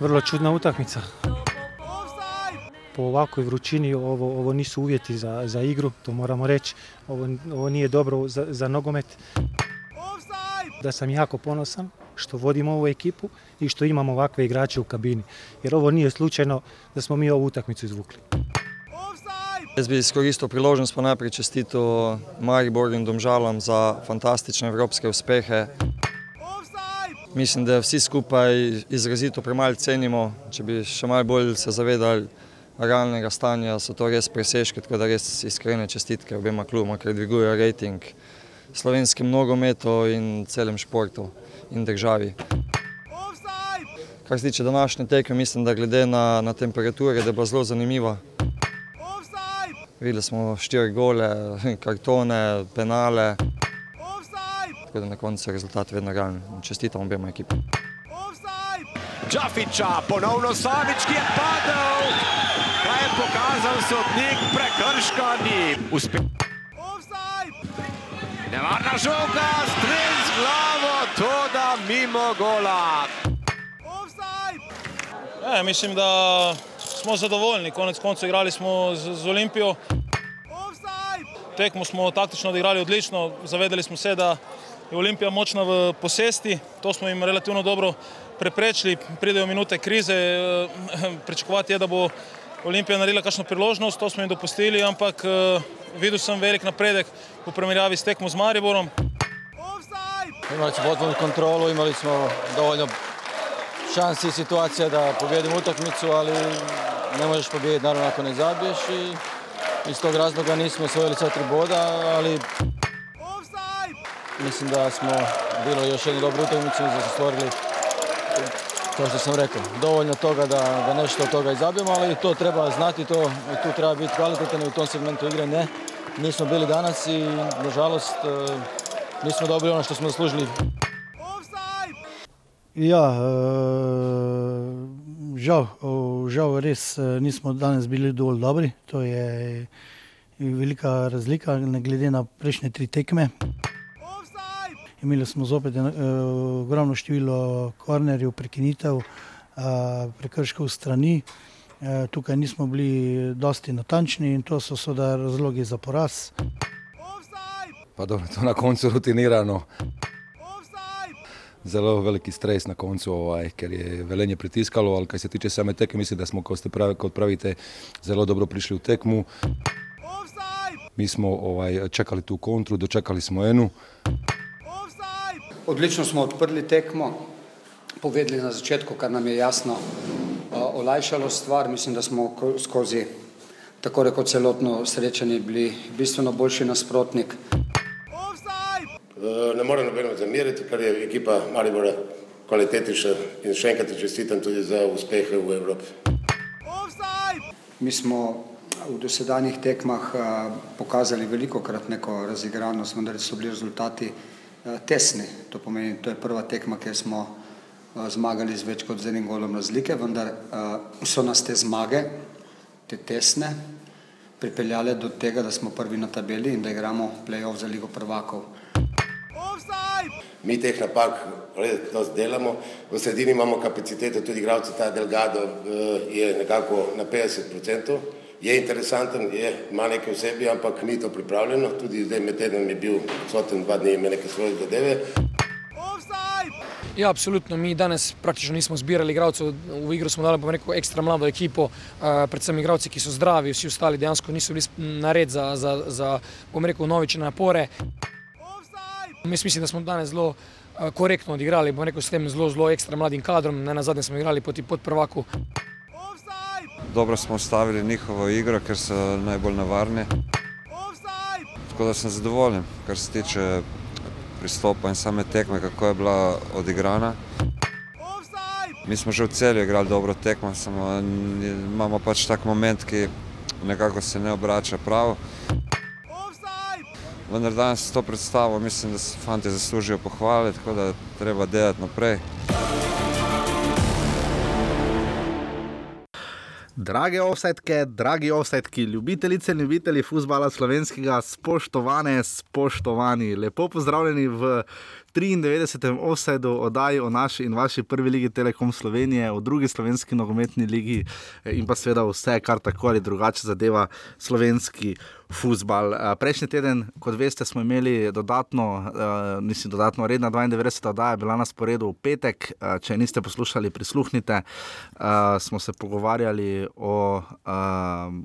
Vrlo čudna utakmica. Po ovakvoj vrućini ovo, ovo nisu uvjeti za, za igru, to moramo reći. Ovo, ovo nije dobro za, za nogomet. Da sam jako ponosan što vodim ovu ekipu i što imamo ovakve igrače u kabini. Jer ovo nije slučajno da smo mi ovu utakmicu izvukli. Jaz bi izkoristil priložnost pa najprej čestito Mariboru in Domžalam za fantastične evropske uspehe. Mislim, da vsi skupaj izrazito premalo cenimo. Če bi še malo bolj se zavedali realnega stanja, so to res presežki, tako da res iskrene čestitke obema kluboma, ker dvigujejo rejting slovenskem nogometu in celem športu in državi. Kar se tiče današnje tekme, mislim, da glede na, na temperature, da bila zelo zanimiva. Videli smo štiri gole, kartone, penale. Tako da na koncu je rezultat vedno realen. Čestitam obema ekipam. Džafiča, ponovno Savič, ki je padel. Kaj je pokazal sodnik, prekrška ni. Uspeh. Nevarna žoga, strel z glavo, to da mimo gola. E, mislim da smo zadovoljni, konec koncev igrali smo z, z Olimpijo. Tekmo smo taktično odigrali odlično, zavedali smo se da je Olimpija močna v posesti, to smo jim relativno dobro preprečili, pridejo minute krize, eh, pričakovati je da bo Olimpija naredila kakšno priložnost, to smo jim dopustili, ampak eh, videl sem velik napredek v primerjavi s tekmo z Mariborom. Imali smo potpuno kontrolu, imali smo dovoljno šansi i situacija da pobjedimo utakmicu, ali ne možeš pobijediti naravno ako ne zabiješ i iz tog razloga nismo osvojili sva tri boda, ali mislim da smo bilo još jednu dobru utakmicu da smo stvorili kao što sam rekao, dovoljno toga da, da nešto od toga izabijemo, ali to treba znati, to, tu treba biti kvalitetan i u tom segmentu igre ne. Nismo bili danas i nažalost e, nismo dobili ono što smo zaslužili. Ja, e, žal, žal res e, nismo danes bili dovolj dobri. To je velika razlika ne glede na prejšnje tri tekme. Imeli smo zopet e, ogromno število kornerjev, prekinitev, e, prekrškov strani. E, tukaj nismo bili dosti natančni in to so seveda razlogi za poraz. Pa dobro, to na koncu rutinirano. Zelo veliki stres na koncu, ovaj, ker je velenje pritiskalo, ali kaj se tiče same tekme, mislim da smo, kot, pravi, pravite, zelo dobro prišli v tekmu. Mi smo ovaj, čakali tu kontru, dočakali smo enu. Odlično smo odprli tekmo, povedali na začetku, kar nam je jasno uh, olajšalo stvar. Mislim, da smo ko- skozi tako rekoč celotno srečanje bili bistveno boljši nasprotnik. Eh, Ne morem nobeno zameriti, ker je ekipa Maribora kvalitetična in še enkrat ti čestitam tudi za uspehe v Evropi. Mi smo v dosedanjih tekmah uh, pokazali veliko krat neko razigranost, vendar so bili rezultati uh, tesni. To pomeni, to je prva tekma, kjer smo uh, zmagali z več kot z enim golom razlike, vendar uh, so nas te zmage, te tesne, pripeljale do tega, da smo prvi na tabeli in da igramo play-off za Ligo prvakov. Mi teh napak dosti delamo, v sredini imamo kapacitete, tudi igralci, ta Delgado eh, je nekako na 50%, je interesanten, je, ima neke vsebi, ampak ni to pripravljeno, tudi zdaj med tednom je bil odsoten dva dni, ima neke svoje zadeve. Ja, apsolutno. Mi danes praktično nismo zbirali igralcev, v igro smo dali rekel, ekstra mlado ekipo, eh, predvsem igralci, ki so zdravi, vsi ostali dejansko niso bili nared za, za, za bom rekel, novične napore. Jaz mislim, da smo danes zelo eh, korektno odigrali, bom rekel, s tem zelo, zelo ekstra mladim kadrom, ne na zadnje smo igrali proti podprvaku. Dobro smo stavili njihovo igro, ker so najbolj nevarni. Tako da sem zadovoljen, kar se tiče pristopa in same tekme, kako je bila odigrana. Mi smo že v celju igrali dobro tekmo, samo imamo pač tak moment, ki nekako se ne obrača prav. Vendar danes s to predstavo mislim, da se fanti zaslužijo pohvale, tako da treba delati naprej. Drage offsetke, dragi offsetki, ljubitelice in ljubitelji futbola slovenskega, spoštovane, spoštovani, lepo pozdravljeni v 93. offsajdu oddaji o naši in vaši prvi ligi Telekom Slovenije, o drugi slovenski nogometni ligi eh, in pa seveda vse, kar tako ali drugače zadeva slovenski futbal. Eh, prejšnji teden, kot veste, smo imeli dodatno, uh, mislim, dodatno redna 92. oddaja, bila na sporedu v petek. Če niste poslušali, prisluhnite. Uh, smo se pogovarjali o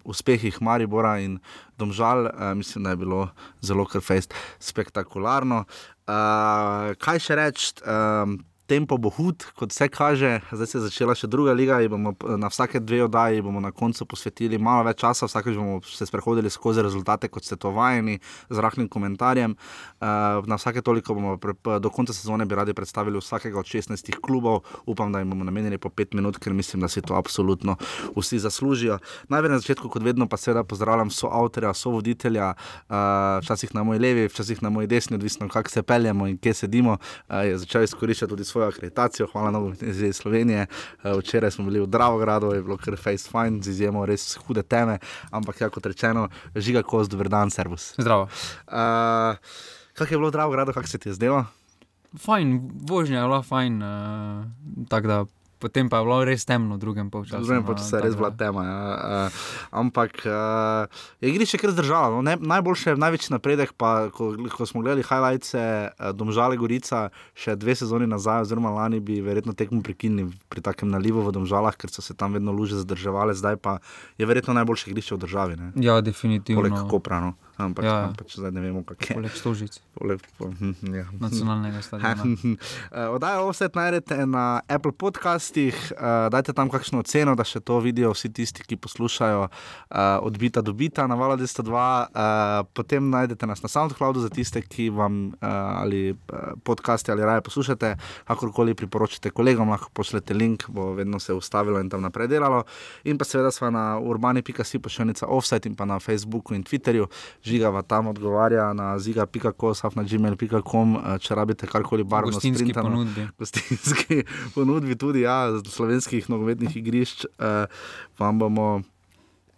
uspehih Maribora in Domžal. Mislim, da je bilo zelo krfest, spektakularno. Uh, kaj še reči? Um, tempo bo hud, kot vse kaže. Zdaj se je začela še druga liga bomo na vsake dve oddaji na koncu posvetili malo več časa, vsakeč bomo se sprehodili skozi rezultate, kot ste to vajeni, z rahlim komentarjem. Uh, na vsake toliko bomo do konca sezone bi radi predstavili vsakega od 16 klubov. Upam, da jim bomo namenili po 5 minut, ker mislim, da si to absolutno vsi zaslužijo. Najprej na začetku, kot vedno, pa seveda pozdravljam so avtorja, so voditelja, uh, včasih na moji levi, včasih na moji desni, odvisno kako se peljemo in kje sedimo. Je začel izkoriščati tudi svojo akreditacijo, hvala na Novi Sloveniji. Eh, včeraj smo bili v Dravogradu, je bilo kar face fine, z izjemo res hude teme, ampak ja, kot rečeno, žiga kost, dober dan, servus. Zdravo. Uh, Kaj je bilo v Dravogradu, kako se ti je zdelo? Fajn, vožnja je bila fajn, uh, tako da potem pa je bilo res temno v drugem polčasu. V drugem no, polčasu je res bila tema. Ja. Uh, ampak uh, je igrišče kar zdržalo. No. Ne, najboljše, največji napredek, pa ko, ko smo gledali highlights, uh, Domžale Gorica, še dve sezoni nazaj, oziroma lani bi verjetno tekmo prekinili pri takem nalivu v Domžalah, ker so se tam vedno luže zadrževali, zdaj pa je verjetno najboljše igrišče v državi. Ne. Ja, definitivno. Poleg Kopra. Ampak ja. pač zdaj ne vemo, kako je. Poleg stožic. Poleg hm, ja. nacionalnega stadiona. Eh, Oddajo vse najdete na Apple podcastih, uh, dajte tam kakšno oceno, da še to vidijo vsi tisti, ki poslušajo uh, odbita do bita na Vala 202. Uh, potem najdete nas na SoundCloudu za tiste, ki vam uh, ali podcaste ali raje poslušate, kakorkoli priporočite kolegom, lahko pošljete link, bo vedno se ustavilo in tam naprej delalo. In pa seveda smo na urbani.si pošiljnica offset in pa na Facebooku in Twitterju žigava tam odgovarja na ziga.com, na gmail.com, eh, če rabite karkoli barvno. Gostinski ponudbi. Gostinski ponudbi tudi, ja, slovenskih nogometnih igrišč. Uh, vam bomo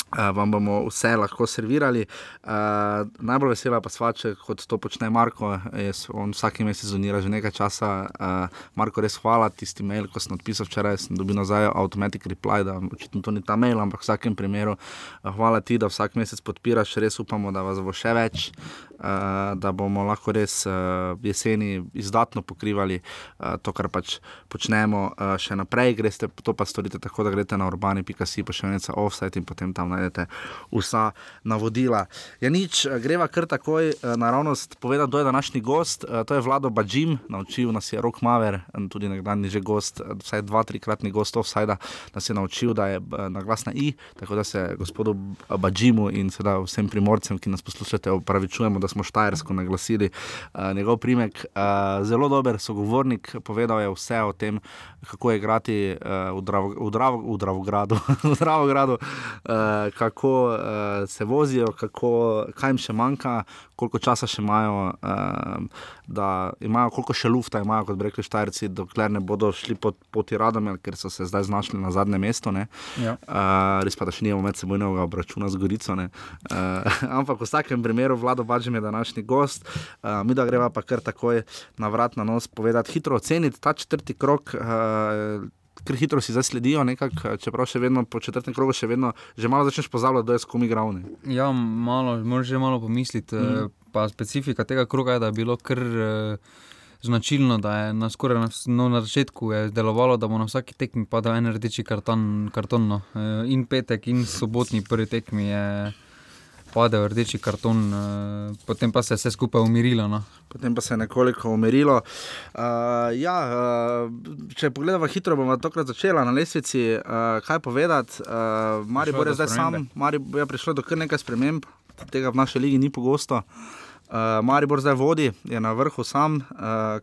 Uh, vam bomo vse lahko servirali. Uh, najbolj vesela pa sva, če kot to počne Marko. Jaz, on vsak mesec zonira že nekaj časa. Uh, Marko, res hvala tisti mail, ko sem odpisal včeraj, sem dobil nazaj automatic reply, da očitno to ni ta mail, ampak v vsakem primeru uh, hvala ti, da vsak mesec podpiraš. Res upamo, da vas bo še več. Uh, da bomo lahko res uh, jeseni izdatno pokrivali uh, to, kar pač počnemo še naprej. Greste, to pa storite tako, da greste na urbani.si, pa še nekaj offset in potem tam najdete vsa navodila. Ja, nič, greva kar takoj naravnost povedati, kdo je današnji gost. To je Vlado Bađim, naučil nas je Rok Maver, tudi nekdanji že gost, vsaj dva, trikratni gost offsajda, nas je naučil, da je na glas na i, tako da se gospodu Bađimu in seveda vsem primorcem, ki nas poslušate, opravičujemo da smo Štajersko naglasili uh, njegov primek. Uh, zelo dober sogovornik, povedal je vse o tem, kako je igrati uh, v, Dravo, v, Dravo, v Dravogradu, v Dravogradu uh, kako uh, se vozijo, kako, kaj jim še manjka, koliko časa še imajo, uh, da imajo, koliko še lufta imajo, kot rekli Štajerci, dokler ne bodo šli po poti Radomel, ker so se zdaj znašli na zadnjem mestu. Ja. Uh, res pa, da še nimamo medsebojnega obračuna z Gorico. Uh, ampak v vsakem primeru vlado bažem je današnji gost. Uh, mi da greva pa kar takoj na vrat na nos povedati, hitro oceniti ta četrti krok. Uh, Ker hitro si zdaj sledijo, nekak, čeprav še vedno po četrtem krogu, še vedno, že malo začneš pozabljati, da je skomi gravni. Ja, malo, moraš že malo pomisliti. Mm. Pa specifika tega kroga je, da je bilo kar uh, značilno, da je na, skoraj na, no, na začetku delovalo, da bo na vsaki tekmi padal en rdeči karton. karton no. uh, in petek, in sobotni prvi tekmi je padel rdeči karton, uh, potem pa se je vse skupaj umirilo. No. Potem pa se je nekoliko umirilo. Uh, ja, uh, če pogledamo hitro, bomo tokrat začeli na lesvici. Uh, kaj povedati? Uh, Maribor je zdaj sam, Maribor je prišlo do kar nekaj sprememb, tega v naši ligi ni pogosto. Uh, Maribor zdaj vodi, je na vrhu sam, uh,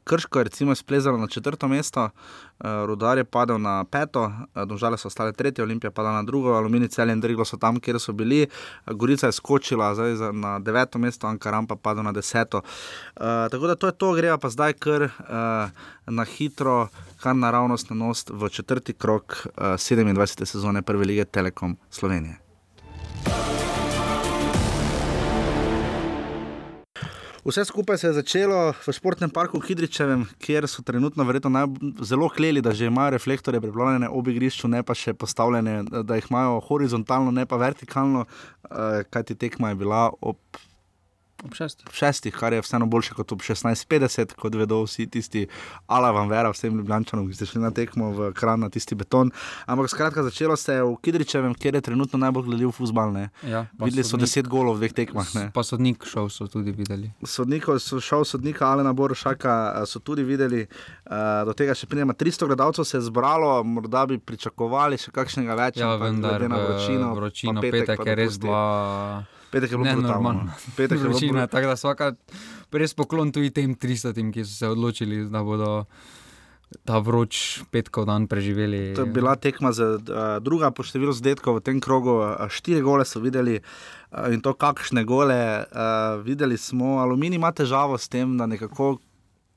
Krško je recimo splezalo na četrto mesto, uh, Rudar je padel na peto, uh, Domžale so ostale tretje, Olimpija pa na drugo, Alumini cel in Driglo so tam, kjer so bili, uh, Gorica je skočila zdaj za, na deveto mesto, Ankaram pa padel na deseto. Uh, tako da to je to, greva pa zdaj kar uh, na hitro, kar naravnost na nos v četrti krok uh, 27. sezone Prve lige Telekom Slovenije. Vse skupaj se je začelo v športnem parku Hidričevem, kjer so trenutno verjetno najb- zelo kleli, da že imajo reflektorje pripravljene ob igrišču, ne pa še postavljene, da- jih imajo horizontalno, ne pa vertikalno, uh, kajti tekma je bila ob Ob šestih. šestih, kar je vseeno boljše kot ob 16:50, kot vedo vsi tisti, ala vam vera, vsem ljubljančanom, ki ste šli na tekmo v kran na tisti beton. Ampak skratka, začelo se je v Kidričevem, kjer je trenutno najbolj gledljiv futbal. Ja, Videli so sodnik- deset golov v dveh tekmah. Ne. Pa sodnik šel so tudi videli. Sodnikov, so šel sodnika Alena Borošaka, eh, so tudi videli, eh, do tega še pridemo. 300 gledalcev se je zbralo, morda bi pričakovali še kakšnega več, Ja, ampak vendar glede na vročino, vročino petek, petek je res bila Petek je bilo brutalno. nenormalno. Petek je bilo Vročina, bru- tako da svaka, res poklon tudi tem 300, ki so se odločili, da bodo ta vroč petkov dan preživeli. To je bila tekma za uh, druga po številu zadetkov v tem krogu. Uh, štiri gole so videli uh, in to kakšne gole. Uh, videli smo, Aluminij ima težavo s tem, da nekako.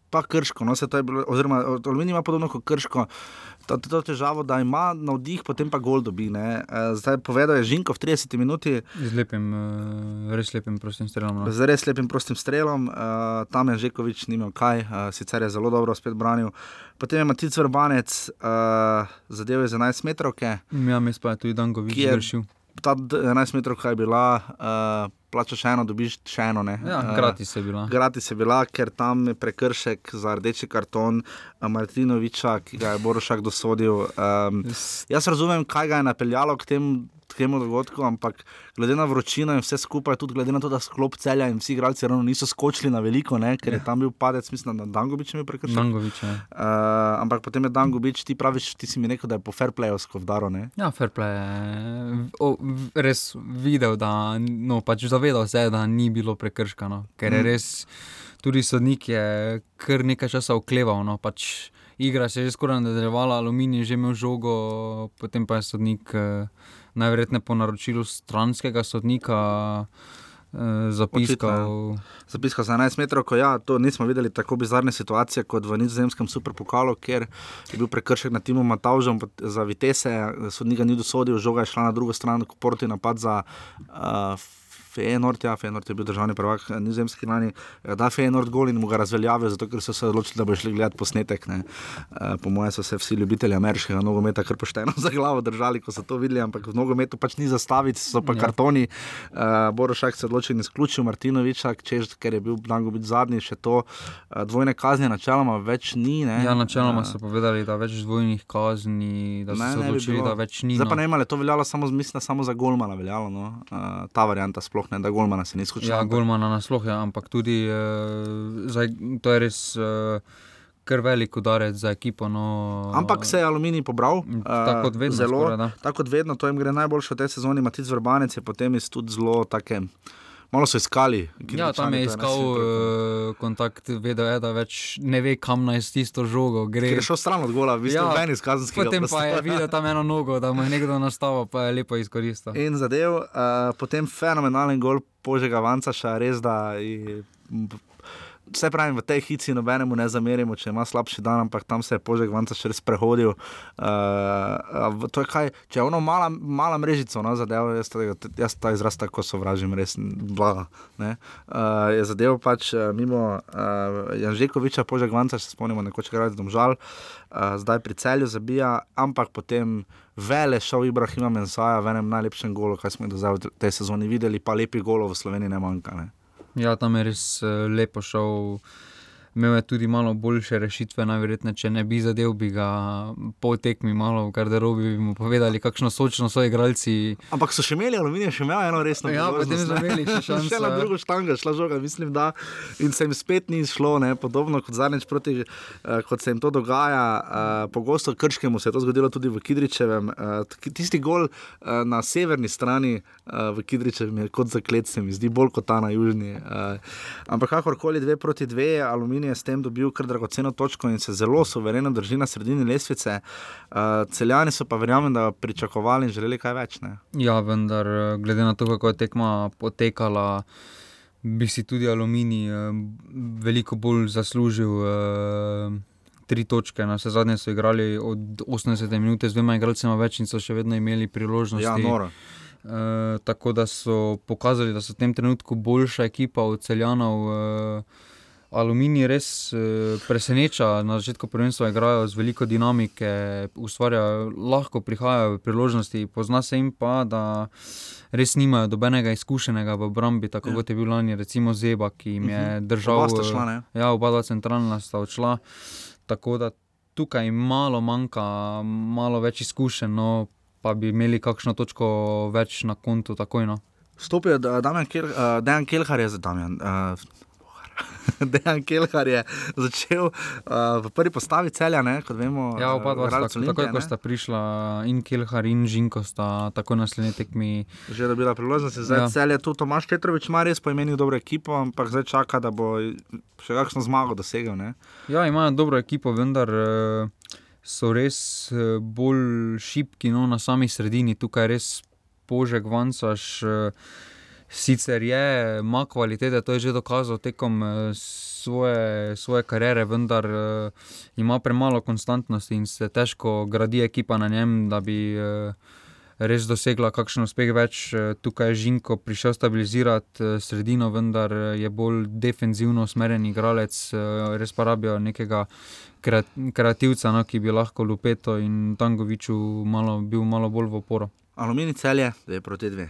Pa krško, no, se to je bilo, oziroma Aluminij ima podobno kot krško, to, to, to težavo, da ima navdih, potem pa gol dobi. Ne. Eh, Zdaj povedal je Žinko v 30 minuti, Z lepim, eh, res lepim prostim strelom. No. z res lepim prostim strelom, uh, tam je Žekovič nimel kaj, sicer je zelo dobro spet branil. Potem je Matic Vrbanec, uh, zadev je z 11 metrov. Ja, mes pa je tudi Dangovič je- zgrešil. Ta d- 11 metrov, kaj je bila, uh, plačaš eno, dobiš še eno. Ne? Ja, Eh, gratis je bila. Gratis je bila, ker tam je prekršek za rdeči karton eh, Martinoviča, ki ga je Borošak dosodil. Um, jaz razumem, kaj ga je napeljalo k temu. K Temu dogodku, ampak glede na vročino in vse skupaj, tudi glede na to, da sklop celja in vsi igralci ravno niso skočili na veliko, ne, ker je tam bil padec, mislim, da Dangovič je bil prekršen. Dangovič, ja. Uh, ampak potem je Dangovič, ti praviš, ti si mi rekel, da je po fair playovsko vdaro. Ne? Ja, fair play je o, v- res videl, da no, pač zavedal se, je, da ni bilo prekrška. No, ker je Mm. res tudi sodnik je kar nekaj časa okleval. No, pač igra se je že skoraj nadaljevala, aluminij je že imel žogo, potem pa je sodnik eh, najverjetneje po naročilu stranskega sodnika eh, zapiskal. Zapiskal za 11 metrov, ko ja, to nismo videli tako bizarne situacije kot v nizozemskem superpokalu, kjer je bil prekršek na Timu Matavžem za Vitesse, sodnik ga ni dosodil, žoga je šla na drugo stran, ko porti napad za uh, Feyenoord, ja, Feyenoord je bil državni prvak eh, nizozemski lani, eh, da Feyenoord gol in mu ga razveljavil, zato ker so se odločili, da bo šli gledati posnetek. Ne. Uh, po mojem so se vsi ljubitelji ameriškega nogometa kar pošteno za glavo držali, ko so to videli, ampak v nogometu pač ni zastaviti, so pa Ja. kartoni. Borošak se odločil in izključil Martinoviča, češ, ker je bil Dangovič zadnji, še to dvojne kazni načeloma več ni. Ne. Ja, načeloma Eh, so povedali, da več dvojnih kazni, da so Ne, se ne bi odločili, bilo. da več ni. Zdaj pa no. ne vem, ali to veljalo samo, mislim, samo za Golmana, veljalo, no? ta varianta sploh ne, da Golmana se ni izključil. Ja, Golmana nasploh je, ampak tudi uh, zdaj, to je res uh, kar velik udarec za ekipo. No, Ampak se je Aluminij pobral. Tako kot eh, vedno Zelo, skoraj, tako kot vedno, to jim gre najboljše v tej sezoni. Matic Vrbanec je potem iz tudi zelo take. Malo so iskali. Ja, tam je iskal uh, kontakt, vedel je, da več ne ve, kam naj s tisto žogo gre. Ker je šel stran od gola, v bistvu ven iz kazenskega Potem pa je videl tam eno nogo, da mu je nekdo nastavil, pa je lepo izkoristil. In zadev, uh, potem fenomenalen gol Požega Vancaša, res da. m, Vse pravim, v tej hici nobenemu ne zamerimo, če ima slabši dan, ampak tam se je Požek Vancaš res prehodil. Uh, to je kaj, če je ono mala, mala mrežica, no, zadev, jaz, jaz ta izraz tako sovražim, res blaga. ne. Uh, je zadev pač uh, mimo uh, Janžekoviča, Požek Vancaš, se spomnimo, nekoč kar je domžal, uh, zdaj pri celju zabija, ampak potem vele šel Ibrahima Mensaja v enem najlepšem golu, kaj smo jih do zdaj v tej sezoni videli, pa lepi golov v Sloveniji ne manjka. Ne. Ja, tam je res uh, lepo šel. Imel je tudi malo boljše rešitve, najverjetneje, če ne bi zadev, bi ga po tekmi malo v garderobi bi mu povedali, kakšno sočno so igralci. Ampak so še imeli aluminij, še imel eno resno Ja, priložnost, potem so imeli še šanso, še na ja. drugo štango šla žoga, mislim, da. In se jim spet ni šlo, ne, podobno kot zadnjič proti, uh, kot se jim to dogaja. Uh, pogosto Krškemu se je to zgodilo tudi v Kidričevem. Uh, tisti gol uh, na severni strani uh, v Kidričevem je kot zaklet, se mi zdi bolj kot ta na južni. Uh, ampak kakorkoli dve proti dve, aluminij je s tem dobil kar dragoceno točko in se zelo suvereno drži na sredini lestvice. Uh, celjani so pa verjamem, da pričakovali in želeli kaj več. Ne. Ja, vendar, eh, glede na to, kako je tekma potekala, bi si tudi Aluminij eh, veliko bolj zaslužil. eh, Tri točke, na vse zadnje so igrali od 80 minut z dvema igralcema več in so še vedno imeli priložnosti. Ja, noro. Uh, tako da so pokazali, da so v tem trenutku boljša ekipa od celjanov. Uh, Aluminij res uh, preseneča, na začetku prvenstva igrajo z veliko dinamike, ustvarjajo, lahko prihajajo priložnosti, pozna se jim pa, da res nimajo dobenega izkušenega v obrambi, tako ja. kot je bil lani, recimo Zeba, ki jim je držal. Oba sta šla, ne? Ja, oba dva centralna sta odšla. Tako da tukaj malo manjka, malo več izkušenj, no, pa bi imeli kakšno točko več na kontu takoj. No. Stopil je Damien uh, Dejan Kelhar, je za Damien. Uh, Dejan Kelhar je začel uh, v prvi postavi celja, ne, kot vemo. Ja, oba dva sta Olimpije, takoj, ko sta prišla in Kelhar in Žinko sta tako naslednji tekmi. Že dobila priložnost, zdaj Ja. ja. cel je tu Tomaš Petrovič, ima res po imenu dobro ekipo, ampak zdaj čaka, da bo še kakšno zmago dosegel. Ne? Ja, imajo dobro ekipo, vendar eh, so res eh, bolj šipki no, na sami sredini, tukaj res požek vancaš. eh, Sicer je, ima kvalitete, to je že dokazal tekom eh, svoje, svoje kariere, vendar eh, ima premalo konstantnosti in se težko gradi ekipa na njem, da bi eh, res dosegla kakšen uspeh več. Tukaj je Žinko prišel stabilizirati eh, sredino, vendar je bolj defenzivno usmerjen igralec, eh, res pa rabijo nekega kreat- kreativca, no, ki bi lahko Lupeto in Tangoviču malo, bil malo bolj v oporo. Aluminij celje, dve proti dve.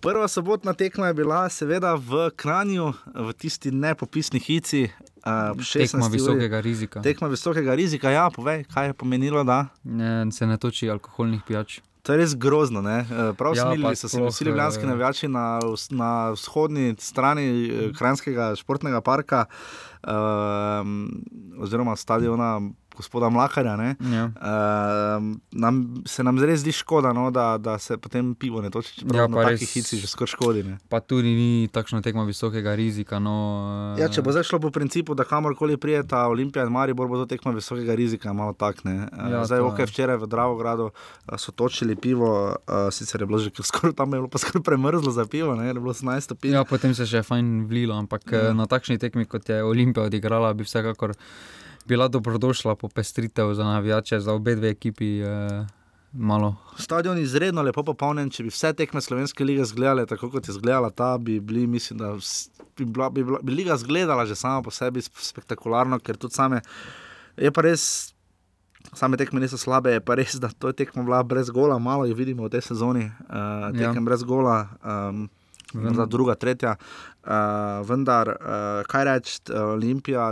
Prva sobotna tekma je bila seveda v Kranju, v tisti nepopisni hici. Uh, Tekma visokega rizika. Tekma visokega rizika, ja, povej, kaj je pomenilo, da. Ne, se ne toči alkoholnih pijač. To je res grozno. Ne? Eh, Prav Ja, smilili so se vsi ljubljanski eh, navijači na, na vzhodni strani Kranjskega športnega parka, um, oziroma stadiona gospoda Mlakarja. ne. Ja. Um, nam, se nam res zdi škoda, no, da, da se potem pivo ne toči, čeprav Ja, na takih hici že skoraj škodi. Ne. Pa tudi ni takšna tekma visokega rizika. No, eh, Ja, če bo zdaj šlo po principu, da kamorkoli prijeta Olimpija in Maribor, bo to tekma visokega rizika, malo tak. Ne. Ja, Ja, zdaj, ok, včeraj v Dravogradu a, so točili pivo, a, sicer je bilo že skoraj tam, je bilo pa skoraj premrzlo za pivo, ne, je bilo 18 stopinj. Ja, potem se je še fajn vlilo, ampak ja. Na takšni tekmi, kot je Olimpija odigrala, bi vsekakor bila dobrodošla popestritev za navijače, za obe dve ekipi. Eh, malo. Stadion je izredno lepo popolnjen. Če bi vse tekme Slovenske lige izgledale tako, kot je izgledala ta, bi bili, mislim, da bi, bila, bi, bila, bi liga izgledala že sama po sebi sp- spektakularno, ker tudi same. Je pa res, same tekme niso slabe, je pa res, da to je tekmo bila brez gola, malo jih vidimo v tej sezoni, uh, Ja. tekem ja. brez gola. Um, Ven- Za druga, tretja. Uh, vendar, uh, kaj reči, Olimpija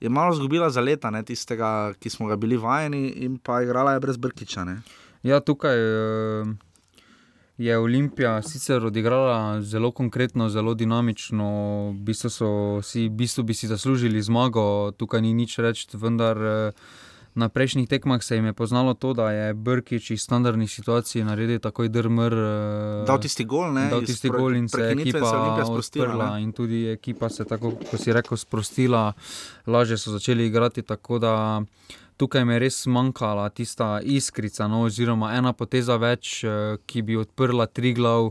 je malo izgubila za leta, ne, tistega, ki smo ga bili vajeni, in pa igrala je brez Brkiča. Ne. Ja, tukaj eh, je Olimpija sicer odigrala zelo konkretno, zelo dinamično, v bistvu, so v bistvu bi si zaslužili zmago, tukaj ni nič reči, vendar. Na prejšnjih tekmah se jim je poznalo to, da je Brkič iz standardnih situacij naredil takoj drmr. eh, Dal tisti gol, ne, Dal tisti pre- gol in se je ekipa se sprostila, odprla in tudi ekipa se tako, kot si rekel, sprostila, lažje so začeli igrati. Tako da tukaj mi je res manjkala tista iskrica, no, oziroma ena poteza več, eh, ki bi odprla tri glav.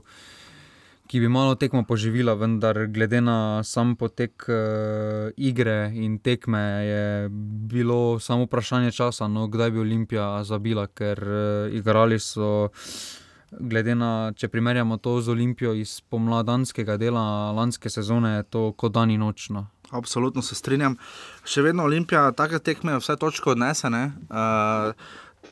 Ki bi malo tekmo poživila, vendar glede na sam potek uh, igre in tekme je bilo samo vprašanje časa, no, kdaj bi Olimpija zabila, ker uh, igrali so, glede na, če primerjamo to z Olimpijo iz pomladanskega dela lanske sezone, je to kot dan in noč. No. Absolutno se strinjam. Še vedno Olimpija take tekme vse točke odnese. ne. Uh,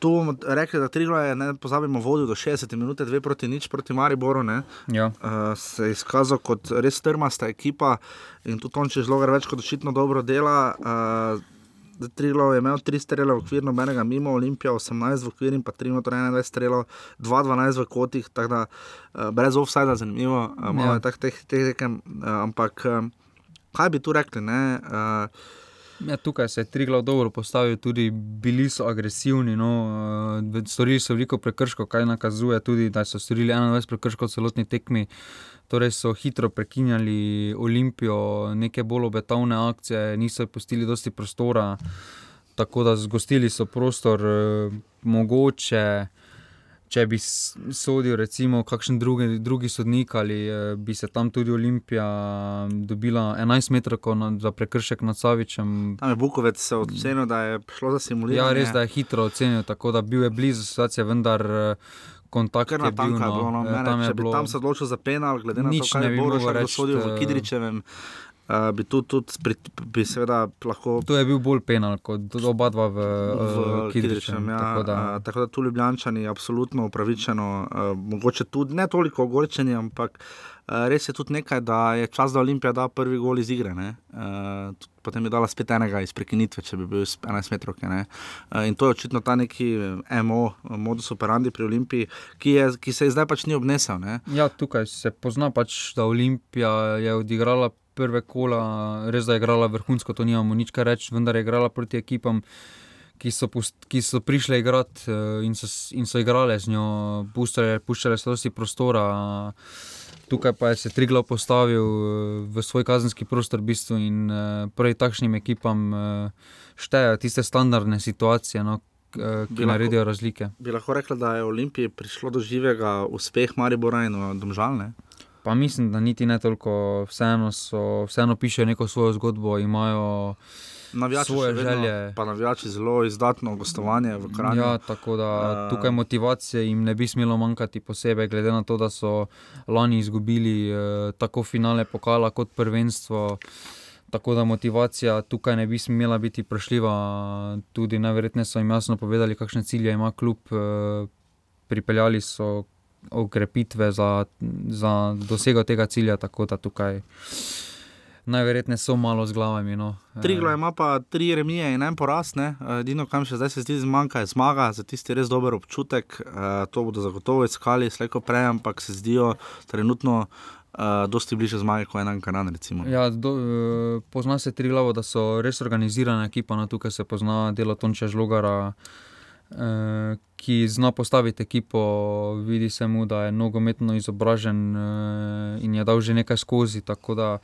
Tu bomo rekli, da Triglo je, ne pozabimo, vodil do 60 minut, dve proti nič proti Mariboru. Ja. Uh, se je izkazal kot res trmasta ekipa in tudi Tonče Žlogar več kot očitno dobro dela. Uh, Triglo je imel tri strele v okviru, nobenega mimo, Olimpija 18 v okviru in pa 3 noter 21 strelov, 2-12 v kotih, tako da uh, brez offsajda zanimivo, uh, malo Ja. je teh teh teh tekem, uh, ampak uh, kaj bi tu rekli? Ne? Uh, Ja, tukaj se je Triglav dobro postavil, tudi bili so agresivni, no, eh, storili so veliko prekrškov, kaj nakazuje tudi, da so storili 21 prekrškov celotni tekmi. Torej so hitro prekinjali Olimpijo, neke bolj obetavne akcije, niso pustili dosti prostora, tako da zgostili so prostor, eh, mogoče. Če bi sodil, recimo, kakšen drugi, drugi sodnik ali eh, bi se tam tudi Olimpija dobila 11 metrov za prekršek nad Savičem. Tam je Bukovec ocenil, da je šlo za simuliranje. Ja, res da je hitro ocenil, tako da bil je blizu situacije, vendar eh, kontakt je na bil. tanka je no, bilo. No. eh, Mene, tam je bilo- tam se odločil za penal, glede na to, kaj je bi Boroš mogel reči, dosodil v Kidričevem, uh, bi tu tudi pri, bi seveda lahko. To je bil bolj penal kot oba dva v, V v Kidričem. Ja, tako da- a, tako da tu Ljubljančani absolutno upravičeno, a, mogoče tudi ne toliko ogorčeni, ampak a, res je tudi nekaj, da je čas, da Olimpija da prvi gol iz igre. ne. Tudi Potem je dala spet enega iz prekinitve, če bi bil iz 11 metrov. In to je očitno ta neki MO, modus operandi pri Olimpiji, ki, je, ki se je zdaj pač ni obnesel. Ne. Ja, tukaj se pozna, pač, da Olimpija je odigrala prve kola, res da je igrala vrhunsko, to nimamo nič kaj reči, vendar je igrala proti ekipam, ki so, pust, ki so prišle igrati eh, in so, in so igrale z njo, puščale, puščale so dosti prostora. Tukaj pa je se Triglav postavil eh, v svoj kazenski prostor v bistvu in eh, prej takšnim ekipam štejejo tiste standardne situacije, no, k- eh, Bi ki lahko- naredijo razlike. Bi lahko rekla, da je Olimpiji prišlo do živega uspeha Maribora in Domžalne. Pa mislim, da niti ne toliko, vseeno, so, vseeno pišejo neko svojo zgodbo, imajo Navijači svoje vedno, želje. Pa navijači zelo izdatno gostovanje v Kranju. Ja, tako da Eh, tukaj motivacije jim ne bi smelo manjkati, posebej glede na to, da so lani izgubili eh, tako finale pokala kot prvenstvo. Tako da motivacija tukaj ne bi smela biti prešljiva. Tudi najverjetneje so jim jasno povedali, kakšne cilje ima klub. eh, Pripeljali so okrepitve za, za dosego tega cilja, tako da tukaj najverjetneje so malo z glavami. No. Triglo ima pa tri remije in en poraz, ne? edino, kam še zdaj se zdi zmanjka, je zmaga, za tisti res dober občutek. Eh, To bodo zagotovo iskali, slejko prej, ampak se zdijo trenutno uh, dosti bliže zmage kot en kanan. Recimo. Ja, do, eh, pozna se tri glavo, da so res organizirana ekipa. No, tukaj se pozna delo Tonča Žlogara, eh, ki zna postaviti ekipo. Vidi se mu, da je nogometno izobražen eh, in je dal že nekaj skozi. Tako da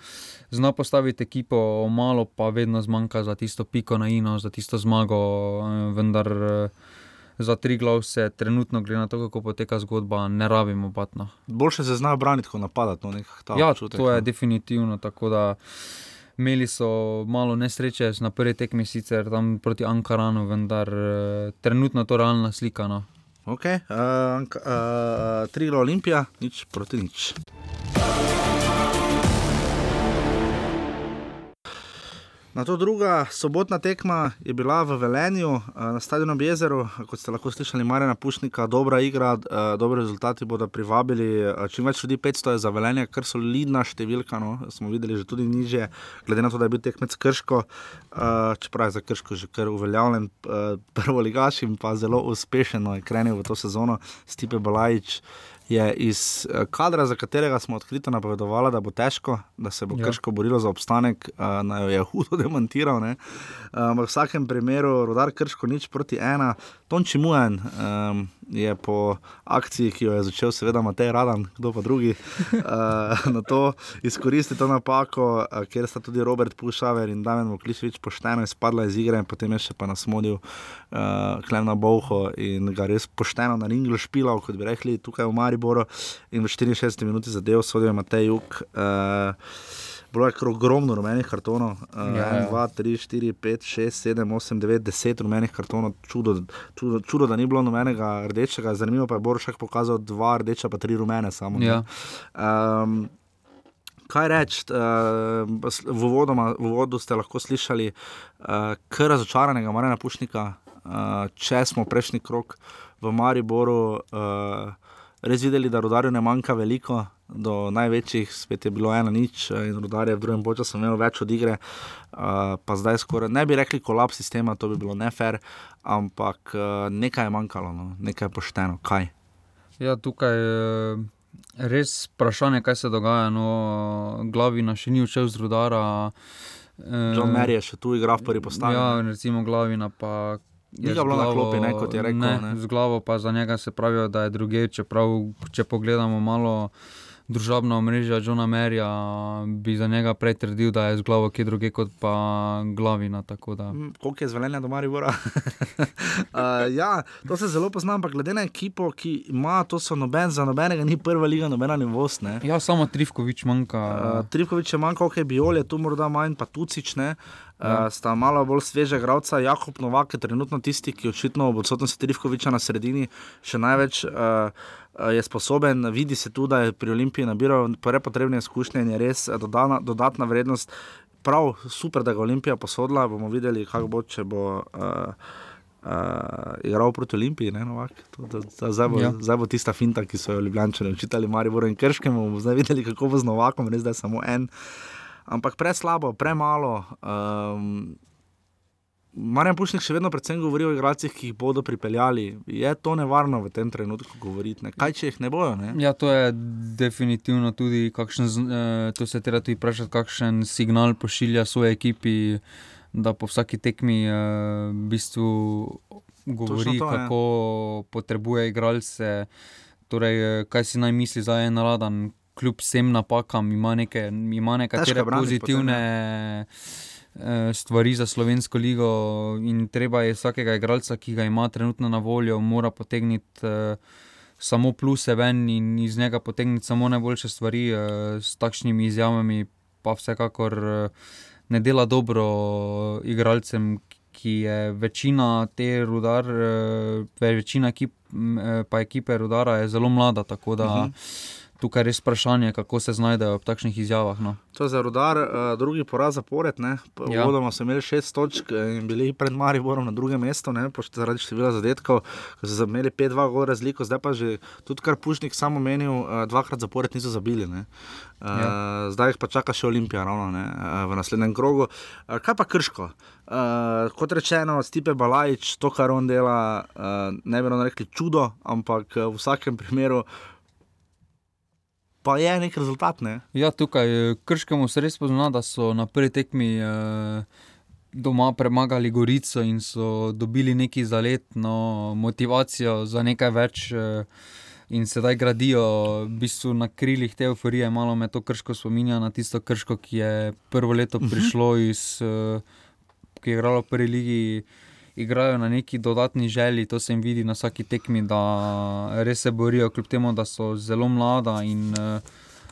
zna postaviti ekipo, malo pa vedno zmanjka za tisto piko na ino, za tisto zmago. Eh, vendar eh, za tri glav se trenutno, glede na to, kako poteka zgodba, ne rabimo batno. Boljše se znajo braniti, kot napadati. No, Ja, občutek, to je no. definitivno tako. Da imeli so malo nesreče na prvi tekmi, sicer tam proti Ankaranu, vendar eh, trenutno to realna slika. No. Ok, uh, uh, Triglo Olimpija, nič proti nič. Na to druga sobotna tekma je bila v Velenju, eh, na stadionu ob jezeru, kot ste lahko slišali, Marina Pušnika, dobra igra, eh, dobri rezultati bodo privabili. eh, Čim več ljudi, 500 je za Velenje, kar solidna številka, no, smo videli že tudi niže, glede na to, da je bil tekmec Krško, čeprav je za Krško že kar uveljavljen eh, prvoligaš in pa zelo uspešno je krenil v to sezono, Stipe Balajič. Je iz eh, kadra, za katerega smo odkrito napovedovali, da bo težko, da se bo Ja. krško borilo za obstanek, uh, naj jo je hudo demantiral. ne. Um, v vsakem primeru, rodar krško nič proti ena. Tonči Mujen um, je po akciji, ki jo je začel, seveda Matej Radan, kdo pa drugi, uh, na to izkoristil to napako, uh, ker sta tudi Robert Pušaver in Damien Mokliševič pošteno izpadla iz igre, potem je še pa nasmodil uh, Klemna Bovho in ga res pošteno na ringlu špilal, kot bi rekli tukaj v Mariboru. In v 64 minuti zadev sodijo Matej Juk. Uh, Bilo je ogromno rumenih kartonov, Ja, ja. 1, 2, 3, 4, 5, 6, 7, 8, 9, 10 rumenih kartonov, čudo, čudo, čudo da ni bilo nobenega rdečega. Zanimivo pa je Borošek pokazal dva rdeča, pa tri rumene samo. Ja. Um, kaj reči, uh, v, uvodoma, v uvodu ste lahko slišali, uh, kar razočaranega Marina Pušnika, uh, če smo prejšnji krok v Mariboru. Uh, Res videli, da rodarju ne manjka veliko, do največjih, spet je bilo ena nič, eh, in rodar je v drugem času imel več od igre, uh, pa zdaj skoraj ne bi rekli kolaps sistema, to bi bilo nefer, ampak uh, nekaj je manjkalo, no, nekaj pošteno. Kaj? Ja, tukaj je res vprašanje, kaj se dogaja. No, glavina še ni odšel z rudara. eh, John je še tu igral v prvi postavi. Ja, recimo glavina pa. Ni ga z bilo na klopi, ne, kot je rekel, Ne, ne. z glavo pa za njega se pravijo, da je druge, čeprav če pogledamo malo družabna omrežja Johna Merja, bi za njega prej trdil, da je z glavo kje druge kot pa glavina. Mm, koliko je zvelenja do Maribora? uh, ja, to se zelo pozna, ampak glede na ekipo, ki ima, to so noben, za nobenega ni prva liga, nobena nivost. Ne? Ja, samo Trivkovič manjka. Uh, Trivkovič je manjka, ok, Biol je tu morda manj, pa Tucič ne. Uh, sta malo bolj sveže gradca, Jakob Novak je trenutno tisti, ki očitno v odsotnosti Trivkoviča na sredini še največ uh, je sposoben. Vidi se tudi, da je pri Olimpiji nabiral prve potrebne izkušnje in je res dodana, dodatna vrednost. Prav super, da ga Olimpija posodila, bomo videli, kako bo, če bo. Uh, Uh, igral proti Olimpiji, ne, Novak. To, to, to, zdaj, bo, ja. zdaj bo tista finta, ki so jo ljubljani učitali, Marijo in Krškemu. Zdaj videli, kako bo z Novakom, res da je samo en. Ampak preslabo, premalo. Um, Marjan Pušnik še vedno predvsem govori o igralcih, ki jih bodo pripeljali. Je to nevarno v tem trenutku govoriti? Ne? Kaj če jih ne bojo? Ne? Ja, to je definitivno tudi, kakšen, eh, to se treba tudi vprašati, kakšen signal pošilja svoje ekipi da po vsaki tekmi uh, v bistvu govori, to, ja. kako potrebuje igralce. Torej, eh, kaj si naj misli za en radan, kljub vsem napakam, ima, neke, ima nekatere pozitivne potem, ja. Stvari za slovensko ligo, in treba je vsakega igralca, ki ga ima trenutno na voljo, mora potegniti. Uh, Samo pluse ven in iz njega potegniti samo najboljše stvari, s takšnimi izjavami, pa vsekakor ne dela dobro igralcem, ki je večina te rudar, eh, večina ekip, eh, pa ekipe rudara je zelo mlada. Tako da uh mhm. -huh tukaj res vprašanje, kako se znajdejo v takšnih izjavah. No. To je za rodar, uh, drugi poraz zapored. Ja. Vodoma so imeli šest točk in bili pred Mariborom na drugem mestu, zaradi števila zadetkov, ko so imeli 5-2 gol razliko, zdaj pa že tudi kar Pušnik samo menil, uh, dvakrat zapored niso zabili. Uh, ja. Zdaj jih pa čaka še Olimpija ravno, ne, uh, v naslednjem krogu. Uh, kaj pa krško? Uh, kot rečeno, Stipe Balajč, to, kar on dela, uh, ne bi rekli čudo, ampak uh, v vsakem primeru pa je nek rezultat. Ne? Ja, tukaj eh, krškemu se res pozna, da so na prvi tekmi eh, doma premagali Gorico in so dobili neki zaletno motivacijo za nekaj več. Eh, In sedaj gradijo v bistvu na krilih te euforije, malo me to krško spominja na tisto krško, ki je prvo leto mhm. prišlo iz, uh, ki je igralo v prvi ligi igrajo na neki dodatni želji, to se jim vidi na vsaki tekmi, da res se borijo, kljub temu, da so zelo mlada in uh,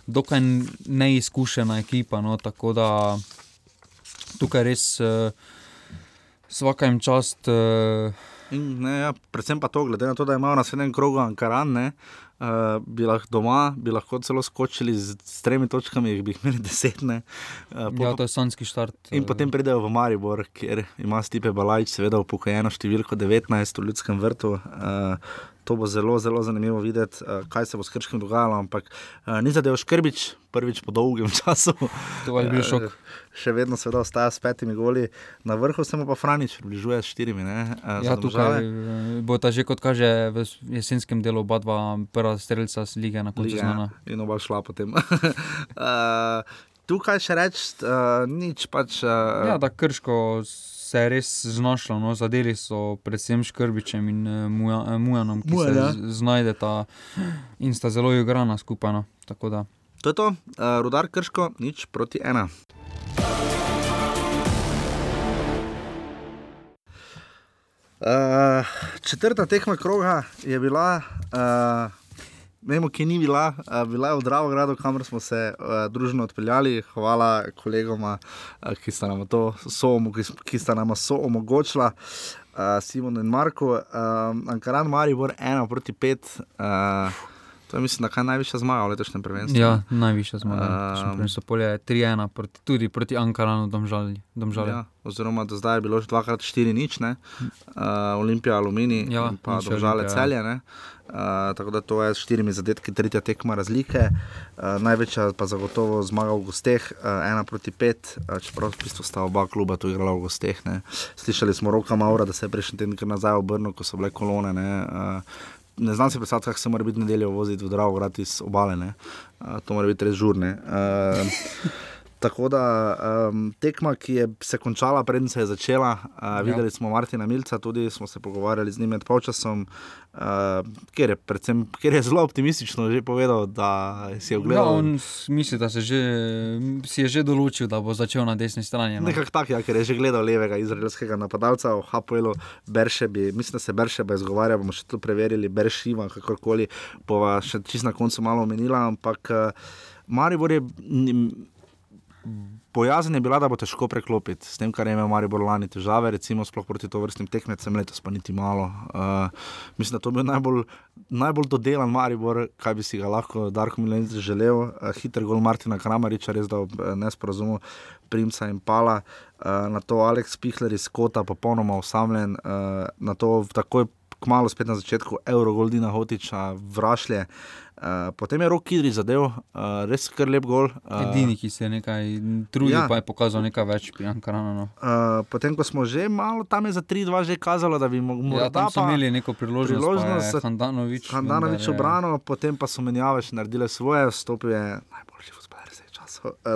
dokaj neizkušena ekipa. No, tako da tukaj res uh, vsaka jim čast. Uh, In, ne, ja, predvsem pa to, glede na to, da imajo na sedem krogu Ankaran, ne, uh, bi lahko doma, bi lahko celo skočili z, z tremi točkami, jih bi imeli deset. Uh, ja, to je sanski štart. In uh, potem pridejo v Maribor, kjer ima Stipe Balajč, seveda, upokojeno številko 19 v ljudskem vrtu. Uh, To bo zelo, zelo zanimivo videti, kaj se bo s Krškim dogajalo. Ampak ni zadev Škrbič, prvič po dolgem času. To je bil šok še vedno seveda ostaja s petimi goli, na vrhu se mu pa Franič približuje s štirimi. Ne, ja, tukaj eh, bo ta že kot kaže v jesenskem delu oba dva prva streljca z lige na koncu znana. In oba šla potem. uh, tukaj še reči, uh, nič pač. Uh, ja, da krško. Se je res znašlo, no, zadeli so predvsem Škrbičem in uh, Mujanom, ki Muja, se ja. znajdeta in sta zelo igrana skupaj. No, to je to, uh, rudar krško, nič proti ena. Uh, četrta tekma kroga je bila, uh, vemo, ki ni bila, bila je v Dravogradu, kamor smo se uh, družno odpeljali. Hvala kolegoma, uh, ki sta nam to so omogočila, uh, Simon in Marko. Uh, Ankaran Maribor 1 proti 5. Uh, To je, mislim, da je najvišja zmaga v letošnjem prvenstvu. Ja, najvišja zmaga. Um, so polje 3-1 proti, tudi proti Ankaranu, domžali. domžali. Ja, oziroma, do zdaj je bilo že 2-4 nič, uh, Olimpija, Alumini ja, in pa domžale ja. celje. Uh, tako da to je s štirimi zadetki, tretja tekma razlike. Uh, največja pa zagotovo zmaga v gosteh, uh, ena proti pet, uh, čeprav v bistvu sta oba kluba tu igrala v gosteh. Ne. Slišali smo roka Maura, da se je prejšnji teden nazaj obrnil, ko so bile kolone. Ne, uh, ne znam si predstavljati, kako se mora biti nedeljo voziti v Dravo, grati iz obale. Uh, to mora biti res žurne. Uh, Tako da um, tekma, ki je se končala, preden se je začela, uh, ja. videli smo Martina Milca, tudi smo se pogovarjali z njim med polčasom, uh, ker, je predvsem, ker je zelo optimistično že povedal, da si je ogledal. Ja, on misli, da že, si je že določil, da bo začel na desni strani. No. Nekako tako, ja, ker je že gledal levega izraelskega napadalca, v Hapuelu, Beršebi, mislim, da se Beršeba izgovarja, bomo še to preverili, Beršiva, kakorkoli, bova še čist na koncu malo omenila, ampak uh, Maribor je. Bojazen je bila, da bo težko preklopiti s tem, kar je imel Maribor lani težave, recimo sploh proti to vrstnim tekmecem, letos pa niti malo. Uh, mislim, da to bi bil najbolj, najbolj dodelan Maribor, kaj bi si ga lahko Darko Milenic želel. Uh, hiter gol Martina Kramariča, res da ob nesporazumu Primca in Pala, uh, na to Aleks Pihler iz Kota, popolnoma osamljen, uh, na to takoj kmalo spet na začetku Eurogoldina Hotiča, vrašlje. Uh, potem je rok Kidri zadev, uh, res kar lep gol. Uh, Edini, ki se je nekaj trudil, ja. pa je pokazal nekaj več, pijankarano. No. Uh, potem, ko smo že malo tam je za 3-2 že kazalo, da bi mogli. Ja, tam imeli neko priložnost, priložnost za Handanovič. Handanovič obrano, potem pa so menjave še naredile svoje, stopil je. Eh,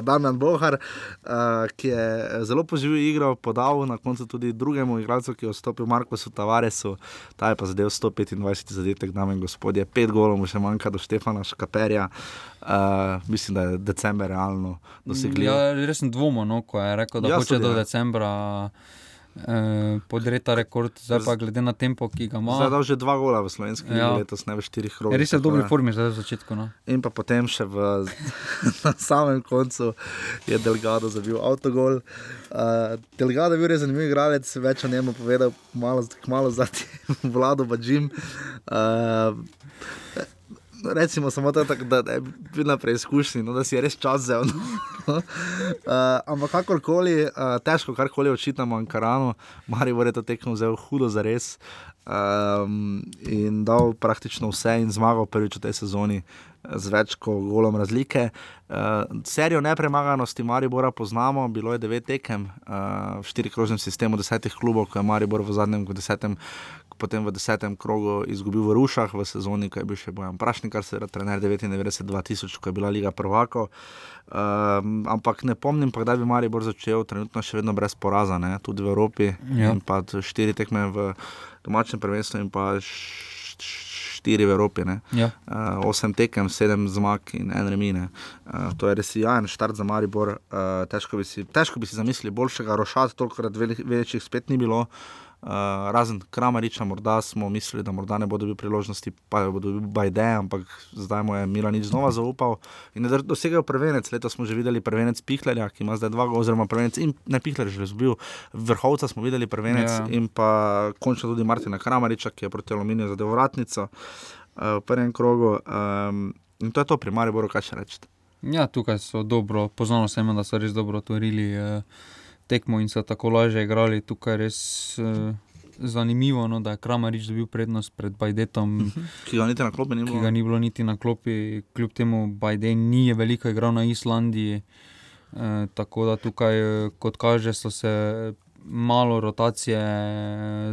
Damien Bohar, uh, ki je zelo poživel igro, podal na koncu tudi drugemu igralcu, ki je vstopil, Markosu Tavaresu, ta je pa zadev 125 zadetek, dame in gospodje, pet golov mu še manjka do Štefana Škaperja. Uh, mislim, da je decembr realno dosegli. Ja, res sem dvomil, no, ko je rekel, da ja, hoče do decembra. Eh, podreta rekord, zdaj pa glede na tempo, ki ga ima. Zdaj je že dva gola v slovenski ja. letos, ne v štirih rokah. Res je v dobri formi, zdaj v začetku. No. In pa potem še v, na samem koncu je Delgado zabil avtogol. Uh, Delgado je bil res zanimiv igralec, več o njemu povedal, malo, malo zadnji vlado, pa Jim. Uh, recimo samo to, da, da je bil na preizkušnji, no, da si je res čas za eno. uh, ampak kakorkoli, uh, težko karkoli očitamo Ankaranu, Marijo je to tekmo zelo hudo za res. Um, in dal praktično vse in zmagal prvič v tej sezoni z več kot golom razlike. Uh, serijo nepremaganosti Maribora poznamo, bilo je devet tekem uh, v štirikrožnem sistemu desetih klubov, ko je Maribor v zadnjem desetem potem v desetem krogu izgubil v Rušah v sezoni, ko je bil še Bojan Prašnik, kar se je trener 99-2000, ko je bila Liga prvako. Um, ampak ne pomnim, pa, da bi Maribor začel, trenutno še vedno brez poraza, ne? tudi v Evropi. Ja. Štiri tekme v domačem prvenstvu in pa štiri v Evropi. Ja. Uh, osem tekem, sedem zmag in en remine. Uh, to je res jajen štart za Maribor. Uh, težko, bi si, težko bi si zamislili boljšega rošata, toliko večjih spet ni bilo. Uh, razen Kramariča, morda smo mislili, da morda ne bo dobil priložnosti, pa jo bo dobil Bajde, ampak zdaj mu je Milanič znova zaupal. In da dosegajo prvenec, letos smo že videli prvenec Pihlerja, ki ima zdaj dva, oziroma prvenec in ne Pihler, že zbil vrhovca, smo videli prvenec ja. in pa končno tudi Martina Kramariča, ki je proti Aluminiju zadev vratnico uh, v prvem krogu. Um, in to je to, pri Mariboru, kaj še reči. Ja, tukaj so dobro, poznano se jim, da so res dobro otvorili. Uh tekmo in so tako lažje igrali. Tukaj res uh, zanimivo, no, da je Kramarič dobil prednost pred Bajdetom, mhm. ki ga niti na klopi ni bilo. Ki ga ni bilo niti na klopi, kljub temu Bajden ni veliko igral na Islandiji. Uh, tako da tukaj, kot kaže, so se malo rotacije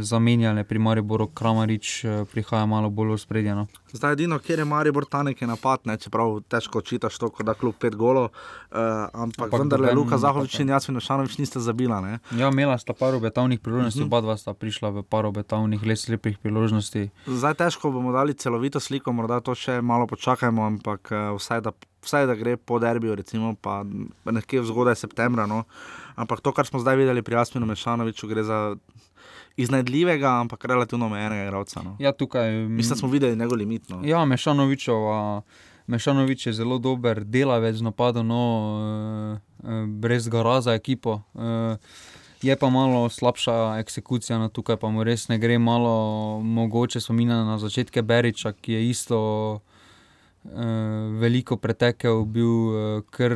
zamenjale, pri Mariboru Kramarič eh, prihaja malo bolj v spredje. No. Zdaj, edino, kjer je Maribor ta nekaj napad, ne, čeprav težko čitaš to, da kljub pet golo, uh, ampak, ampak vendar le Luka Zahovič in Jasmin Šanovič niste zabila. Ne. Ja, imela sta par obetavnih priložnosti, uh mhm. -huh. oba dva sta prišla v par obetavnih, le slepih priložnosti. Zdaj težko bomo dali celovito sliko, morda to še malo počakajmo, ampak uh, vsaj da vsaj da gre po derbiju, recimo, pa nekje zgodaj septembra. No. Ampak to, kar smo zdaj videli pri Asminu Mešanoviču, gre za iznajdljivega, ampak relativno omejenega igralca. No. Ja, tukaj. Mislim, da smo videli njegov limit. No. Ja, Mešanovičova. Mešanovič je zelo dober delavec, napadal no, eh, brez gara za ekipo. Eh, je pa malo slabša eksekucija, no, tukaj pa mu res ne gre, malo mogoče spominja na začetke Beriča, ki je isto uh, veliko pretekel, bil uh, kar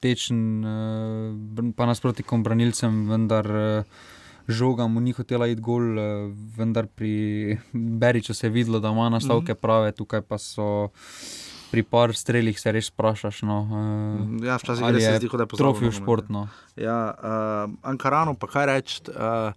tečen, uh, pa nasproti kombranilcem, vendar žoga mu ni hotela iti gol, vendar pri Beriču se je videlo, da ima nastavke mhm. prave, tukaj pa so. pri par strelih se res sprašaš. No, Ja, včasih res se je zdi, kot da je pozabil trofej nogomet, športno. Ja, uh, Ankarano, pa kaj reči. Uh,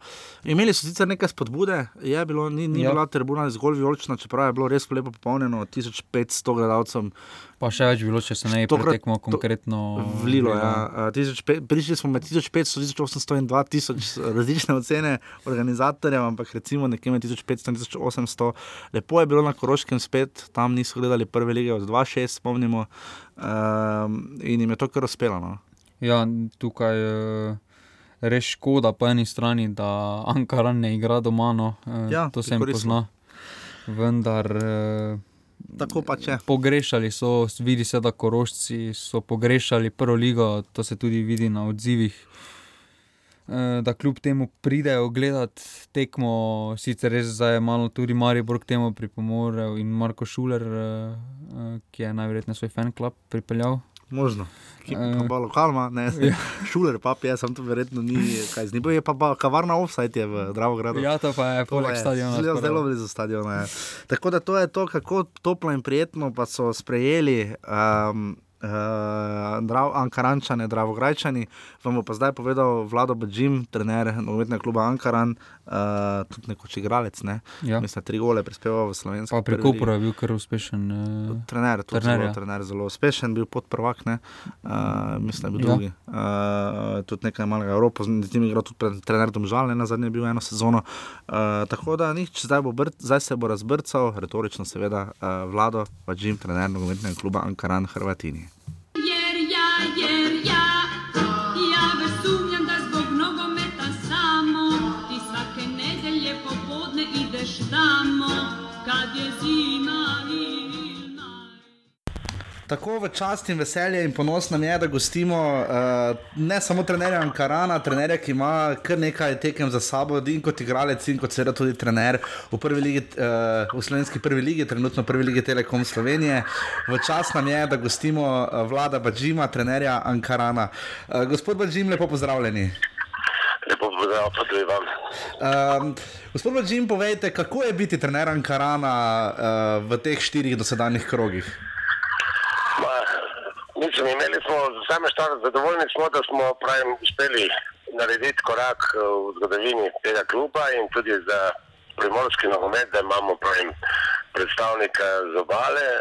imeli so sicer nekaj spodbude, je bilo, ni, ni Ja. ja. bila tribuna zgolj vijolična, čeprav je bilo res lepo popolnjeno, 1500 gledalcev. Pa še več bilo, če se ne bi pretekmo konkretno. Vlilo, ja. Uh, 1500 prišli smo med 1500, 1800 in 2000 različne ocene organizatorjev, ampak recimo nekje med 1500 in 1800. Lepo je bilo na Koroškem spet, tam niso gledali prve lige od 2-6, spomnimo, um, in jim je to kar uspelo. No. Ja, tukaj je res škoda po eni strani, da Ankaran ne igra doma. No. eh, Ja, to se jim koristno. pozna. Vendar. eh, Tako pač je. Pogrešali so, vidi se, da korošci so pogrešali prvo ligo, to se tudi vidi na odzivih. Eh, Da kljub temu pridejo gledati tekmo, sicer res zdaj je malo tudi Maribor k temu pripomorel in Marko Šuler, eh, eh, ki je najverjetneje svoj fan klub pripeljal. Možno. Ki pa Eh, pa lokalma, ne, ja. šuler pa je, sem to verjetno ni, kaj z njim je pa, pa kavarna offside je v Dravogradu. Ja, to pa je poleg stadiona Zelo, zelo blizu stadiona. Je. Tako da to je to, kako toplo in prijetno pa so sprejeli. Um, Uh, drav, Ankarančane, Dravograjčani, vam bo pa zdaj povedal Vlado Bajim, trener nogometnega kluba Ankaran, uh, tudi nekoč igralec, ne? Ja. mislim, tri gole prispeval v slovenski. Pa pri. Kopru je bil kar uspešen. eh, Trener, tudi trener, zelo, ja. trener, zelo uspešen, bil podprvak, ne? uh, mislim, da je bil Ja. drugi. Uh, tudi nekaj malega Evropa, z njim je igral tudi trener Domžal, ne na zadnje je bil eno sezono. Uh, tako da nič, zdaj, bo br, zdaj se bo razbrcal, retorično seveda, uh, vlado, pa Jim, trener nogometnega kluba Ankaran Hrvatini. Tako v čast in veselje in ponos nam je, da gostimo uh, ne samo trenerja Ankarana, trenerja, ki ima kar nekaj tekem za sabo, in kot igralec, in kot seveda tudi trener v, prvi ligi, uh, v slovenski prvi ligi, trenutno prvi ligi Telekom Slovenije. V čast nam je, da gostimo uh, vlada Bađima, trenerja Ankarana. Uh, gospod Bađim, lepo pozdravljeni. Lepo pozdrav, pa tudi vam. Um, gospod Bađim, povejte, kako je biti trener Ankarana uh, v teh štirih dosedanjih krogih? Mislim, imeli smo same štart, zadovoljni smo, da smo pravim, uspeli narediti korak eh, v zgodovini tega kluba in tudi za primorski nogomet, da imamo pravim, predstavnika z obale. E,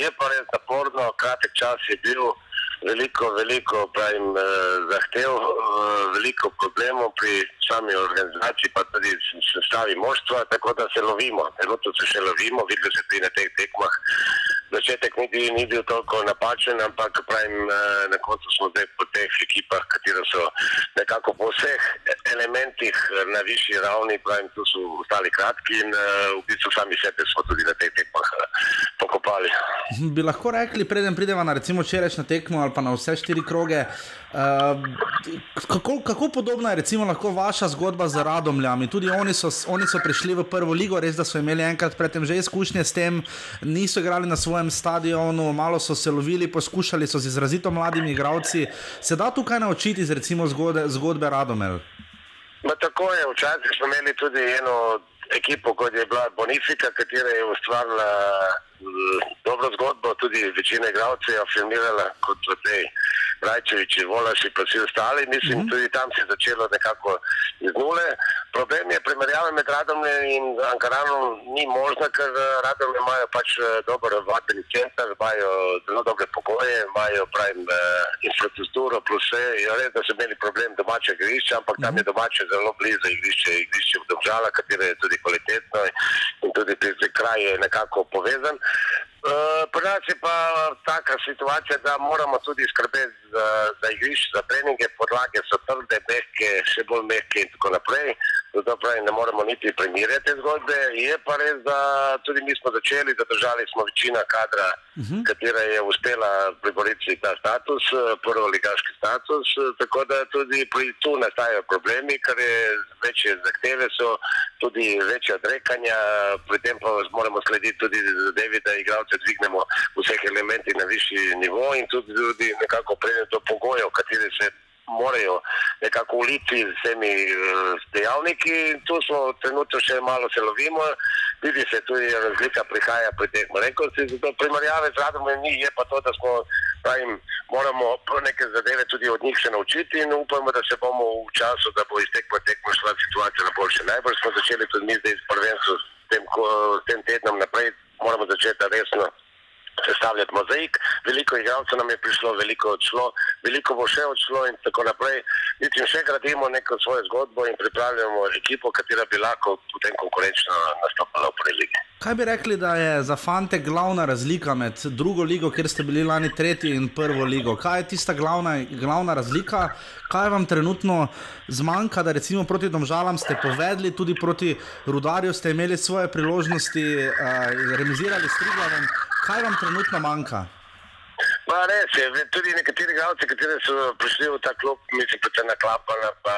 je pa res naporno, kratek čas je bil, veliko, veliko pravim, e, zahtev, e, veliko problemov pri sami organizaciji, pa tudi sestavi moštva, tako da se lovimo. Trenutno se še lovimo, videli ste tudi na teh tekmah. Začetek ni bil, ni bil toliko napačen, ampak pravim, eh, na koncu smo zdaj po teh ekipah, katero so nekako po vseh elementih eh, na višji ravni, pravim, tu so ostali kratki in eh, v bistvu sami sebe smo tudi na teh tekmah pokopali. Bi lahko rekli, preden pridemo na recimo včerajšnjo tekmo ali pa na vse štiri kroge, uh, kako, kako podobna je recimo lahko vaša zgodba z Radomljami? Tudi oni so, oni so prišli v prvo ligo, res da so imeli enkrat predtem že izkušnje s tem, niso igrali na svojem stadionu, malo so se lovili, poskušali so z izrazito mladimi igravci. Se da tukaj naučiti iz recimo zgodbe, zgodbe Radomelj? Ma tako je, včasih smo imeli tudi eno ekipo, kot je bila Bonifika, katera je ustvarila dobro zgodbo, tudi večina igralcev je filmirala kot v tej Rajčeviči, Volaši pa vsi ostali. Mislim, mm -hmm. tudi tam se je začelo nekako iz nule. Problem je primerjava med Radomljem in Ankaranom ni možna, ker eh, Radomlje imajo pač eh, dober vadbeni center, imajo zelo dobre pogoje, imajo pravim eh, infrastrukturo plus vse. Je res, da so imeli problem domačega igrišča, ampak tam je domače zelo blizu igrišče, igrišče v Domžala, katero je tudi kvalitetno in tudi tisti kraj je nekako povezan. Uh, pri nas je pa taka situacija, da moramo tudi skrbeti za, za igrišče, za treninge, podlage so trde, mehke, še bolj mehke in tako naprej. Zato pravi, ne moremo niti primirjati te zgodbe. Je pa res, da tudi mi smo začeli, zadržali smo večina kadra, uh -huh. katera je uspela priboriti ta status, eh, prvoligaški status, tako da tudi pri, tu nastajajo problemi, ker je večje zahteve so, tudi večja odrekanja, pri tem pa moramo slediti tudi zadevi, da igralce dvignemo v vseh elementih na višji nivo in tudi, tudi nekako pride do pogojev, kateri se morajo nekako uliti z vsemi eh, dejavniki. Tu smo trenutno še malo se lovimo vidi se tudi razlika prihaja pri teh malenkosti. Zato primerjave z Radomem ni, je pa to, da smo, pravim, moramo neke zadeve tudi od njih se naučiti in upamo, da se bomo v času, da bo iz tekme tekmo šla situacija na boljše. Najbolj smo začeli tudi mi zdaj s prvenstvom s tem, ko, s tem tednom naprej, moramo začeti resno sestavljati mozaik. Veliko igralcev nam je prišlo, veliko odšlo, veliko bo še odšlo in tako naprej. Vidim, še gradimo neko svojo zgodbo in pripravljamo ekipo, katera bi lahko potem konkurenčno nastopala v prvi ligi. Kaj bi rekli, da je za fante glavna razlika med drugo ligo, kjer ste bili lani tretji, in prvo ligo? Kaj je tista glavna, glavna razlika? Kaj vam trenutno zmanjka, da recimo proti Domžalam ste povedali, tudi proti Rudarju ste imeli svoje priložnosti, uh, remizirali s Triglavom. Kaj vam trenutno manjka? Pa res je, tudi nekateri igralci, ki so prišli v ta klub, mislim, predvsem na Klapana, pa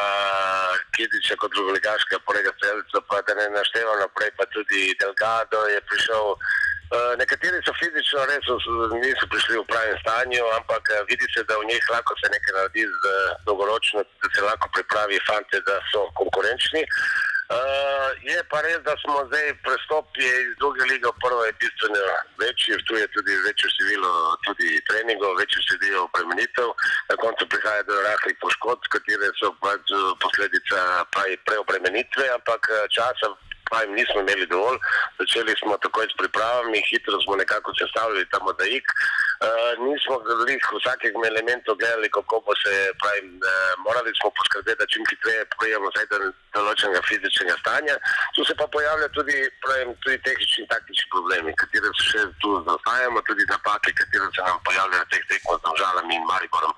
Kidiča kot drugoligaška, polega Celica, pa da ne naštevam naprej, pa tudi Delgado je prišel. Uh, nekateri so fizično res niso prišli v pravem stanju, ampak uh, vidi se, da v njih lahko se nekaj naredi z uh, dolgoročno, da se lahko pripravi fante, da so konkurenčni. Uh, je pa res, da smo zdaj prestopili iz druge lige v prvo, je bistveno večji, tu je tudi večje število tudi treningov, večje število obremenitev, na koncu prihaja do rahlih poškodb, katere so pač posledica preobremenitve, ampak časa pravim, nismo imeli dovolj. Začeli smo takoj s pripravami, hitro smo nekako sestavili ta mozaik. Uh, nismo gledali vsakega elementa, gledali, kako bo se, pravim, uh, morali smo poskrbeti, da čim hitreje prijemo do določenega fizičnega stanja. Tu se pa pojavljajo tudi, pravim, tudi tehnični in taktični problemi, kateri se še tu zaostajamo, tudi napake, katere se nam pojavljajo teh tekmov z Žalami in Mariborom.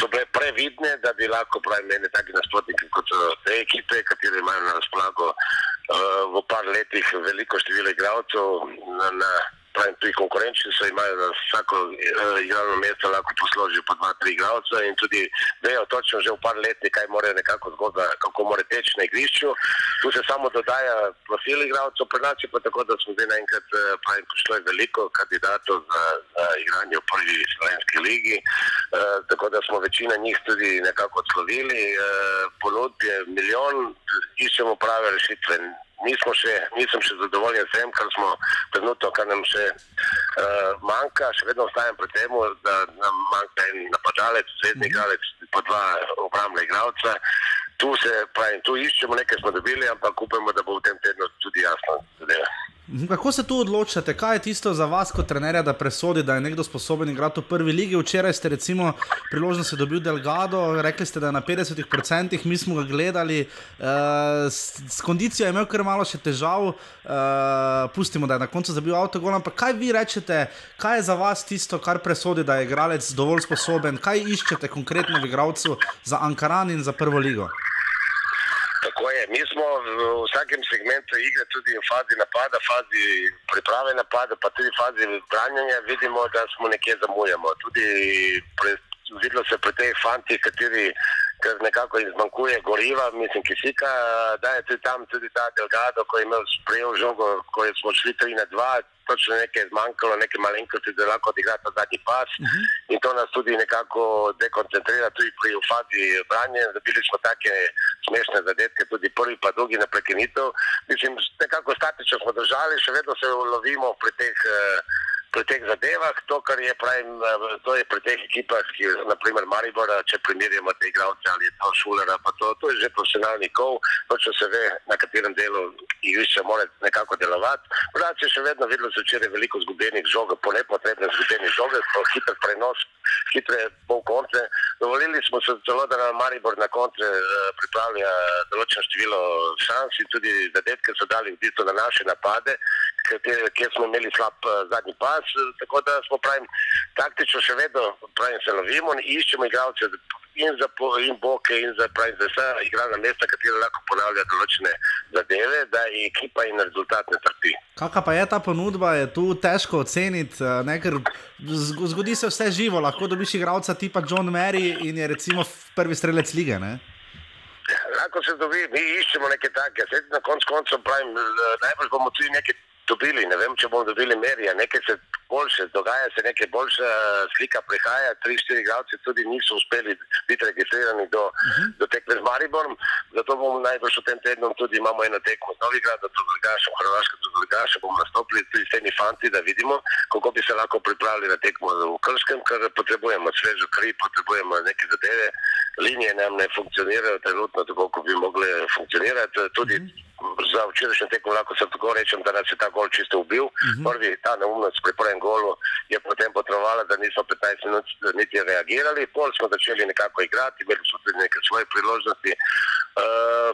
So bile previdne, da bi lahko, pravim, imeli taki nasprotniki kot so te ekipe, katere imajo na razpolago v par letih veliko število igralcev na, na pravim, tudi konkurenčni so imajo na vsako uh, igralno mesto lahko posložijo po dva, tri igralce in tudi vejo točno že v par letih, kaj morajo nekako zgodba, kako mora teči na igrišču. Tu se samo dodaja profil igralcev, pri nas je pa tako, da smo zdaj naenkrat, pravim, prišlo je veliko kandidatov za, za igranje v prvi slovenski ligi, uh, tako da smo večina njih tudi nekako odslovili, uh, ponudb je milijon, iščemo prave rešitve nismo še, nisem še zadovoljen s tem, kar smo trenutno, kar nam še uh, manjka. Še vedno ostajam pri tem, da nam manjka en napadalec, srednji igralec, pa dva obrambna igralca. Tu se, pravim, tu iščemo nekaj, smo dobili, ampak upamo, da bo v tem tednu tudi jasno zadeva. Kako se tu odločate, kaj je tisto za vas kot trenerja, da presodi, da je nekdo sposoben igrati v prvi ligi? Včeraj ste recimo priložnost dobil Delgado, rekli ste, da je na 50%, mi smo ga gledali, uh, s, kondicijo je imel kar malo še težav, uh, pustimo, da je na koncu zabil avtogol, ampak kaj vi rečete, kaj je za vas tisto, kar presodi, da je igralec dovolj sposoben, kaj iščete konkretno v igralcu za Ankaran in za prvo ligo? Tako je. Mi smo v vsakem segmentu igre, tudi v fazi napada, fazi priprave napada, pa tudi v fazi branjenja, vidimo, da smo nekje zamujamo. Tudi pre, videlo se pri teh fantih, kateri ker nekako izmanjkuje goriva, mislim, kisika, da je tudi tam tudi ta Delgado, ko je imel sprejel žogo, ko smo šli 3 na 2, točno nekaj je zmanjkalo, nekaj malenkosti, da lahko odigra ta zadnji pas uh -huh. in to nas tudi nekako dekoncentrira tudi pri fazi branja. Zabili smo take smešne zadetke, tudi prvi pa drugi na prekinitev. Mislim, nekako statično smo držali, še vedno se lovimo pri teh uh, pri teh zadevah, to, kar je, pravim, to je pri teh ekipah, ki je, naprimer, Maribora, če primerjamo te igralce ali je to šulera, pa to, to je že profesionalni kov, točno se ve, na katerem delu igrišča mora nekako delovati. Je še vedno videlo se včeraj veliko zgubljenih žog, po nepotrebnih zgubljenih žog, po hiter prenos, hitre pol konce. Dovolili smo se celo, da nam Maribor na konce pripravlja določeno število šans in tudi zadetke so dali v bistvu na naše napade, kjer smo imeli slab zadnji pas, tako da smo pravim, taktično še vedno pravim, se lovimo in iščemo igralce in za in boke in za, pravim, za vsa igralna mesta, katera lahko ponavlja določene zadeve, da je ekipa in rezultat ne trpi. Kakšna pa je ta ponudba, je tu težko oceniti, ne, ker zgodi se vse živo, lahko dobiš igralca tipa John Mary in je recimo prvi strelec lige. Ne? Lahko se dobi, mi iščemo neke take, sedaj na koncu koncev pravim, najbolj bomo tudi nekaj dobili, ne vem, če bomo dobili merija, nekaj se boljše, dogaja se nekaj boljša slika, prihaja, tri, štiri igralci tudi niso uspeli biti registrirani do, uh -huh. do tekme z Mariborom, zato bomo najbrž v tem tednu tudi imamo eno tekmo z Novigradom, z Ligašem, Hrvaško z Ligašem, bomo nastopili tudi s temi fanti, da vidimo, kako bi se lahko pripravili na tekmo v Krškem, ker potrebujemo svežo kri, potrebujemo neke zadeve, linije nam ne funkcionirajo trenutno tako, kot bi mogle funkcionirati, tudi uh -huh za včerajšnjo tekmo lahko se tako rečem, da nas je ta gol čisto ubil. Uh -huh. Prvi ta neumnost pri prvem golu je potem potrebovala, da nismo 15 minut niti reagirali, pol smo začeli nekako igrati, imeli smo tudi neke svoje priložnosti. Uh,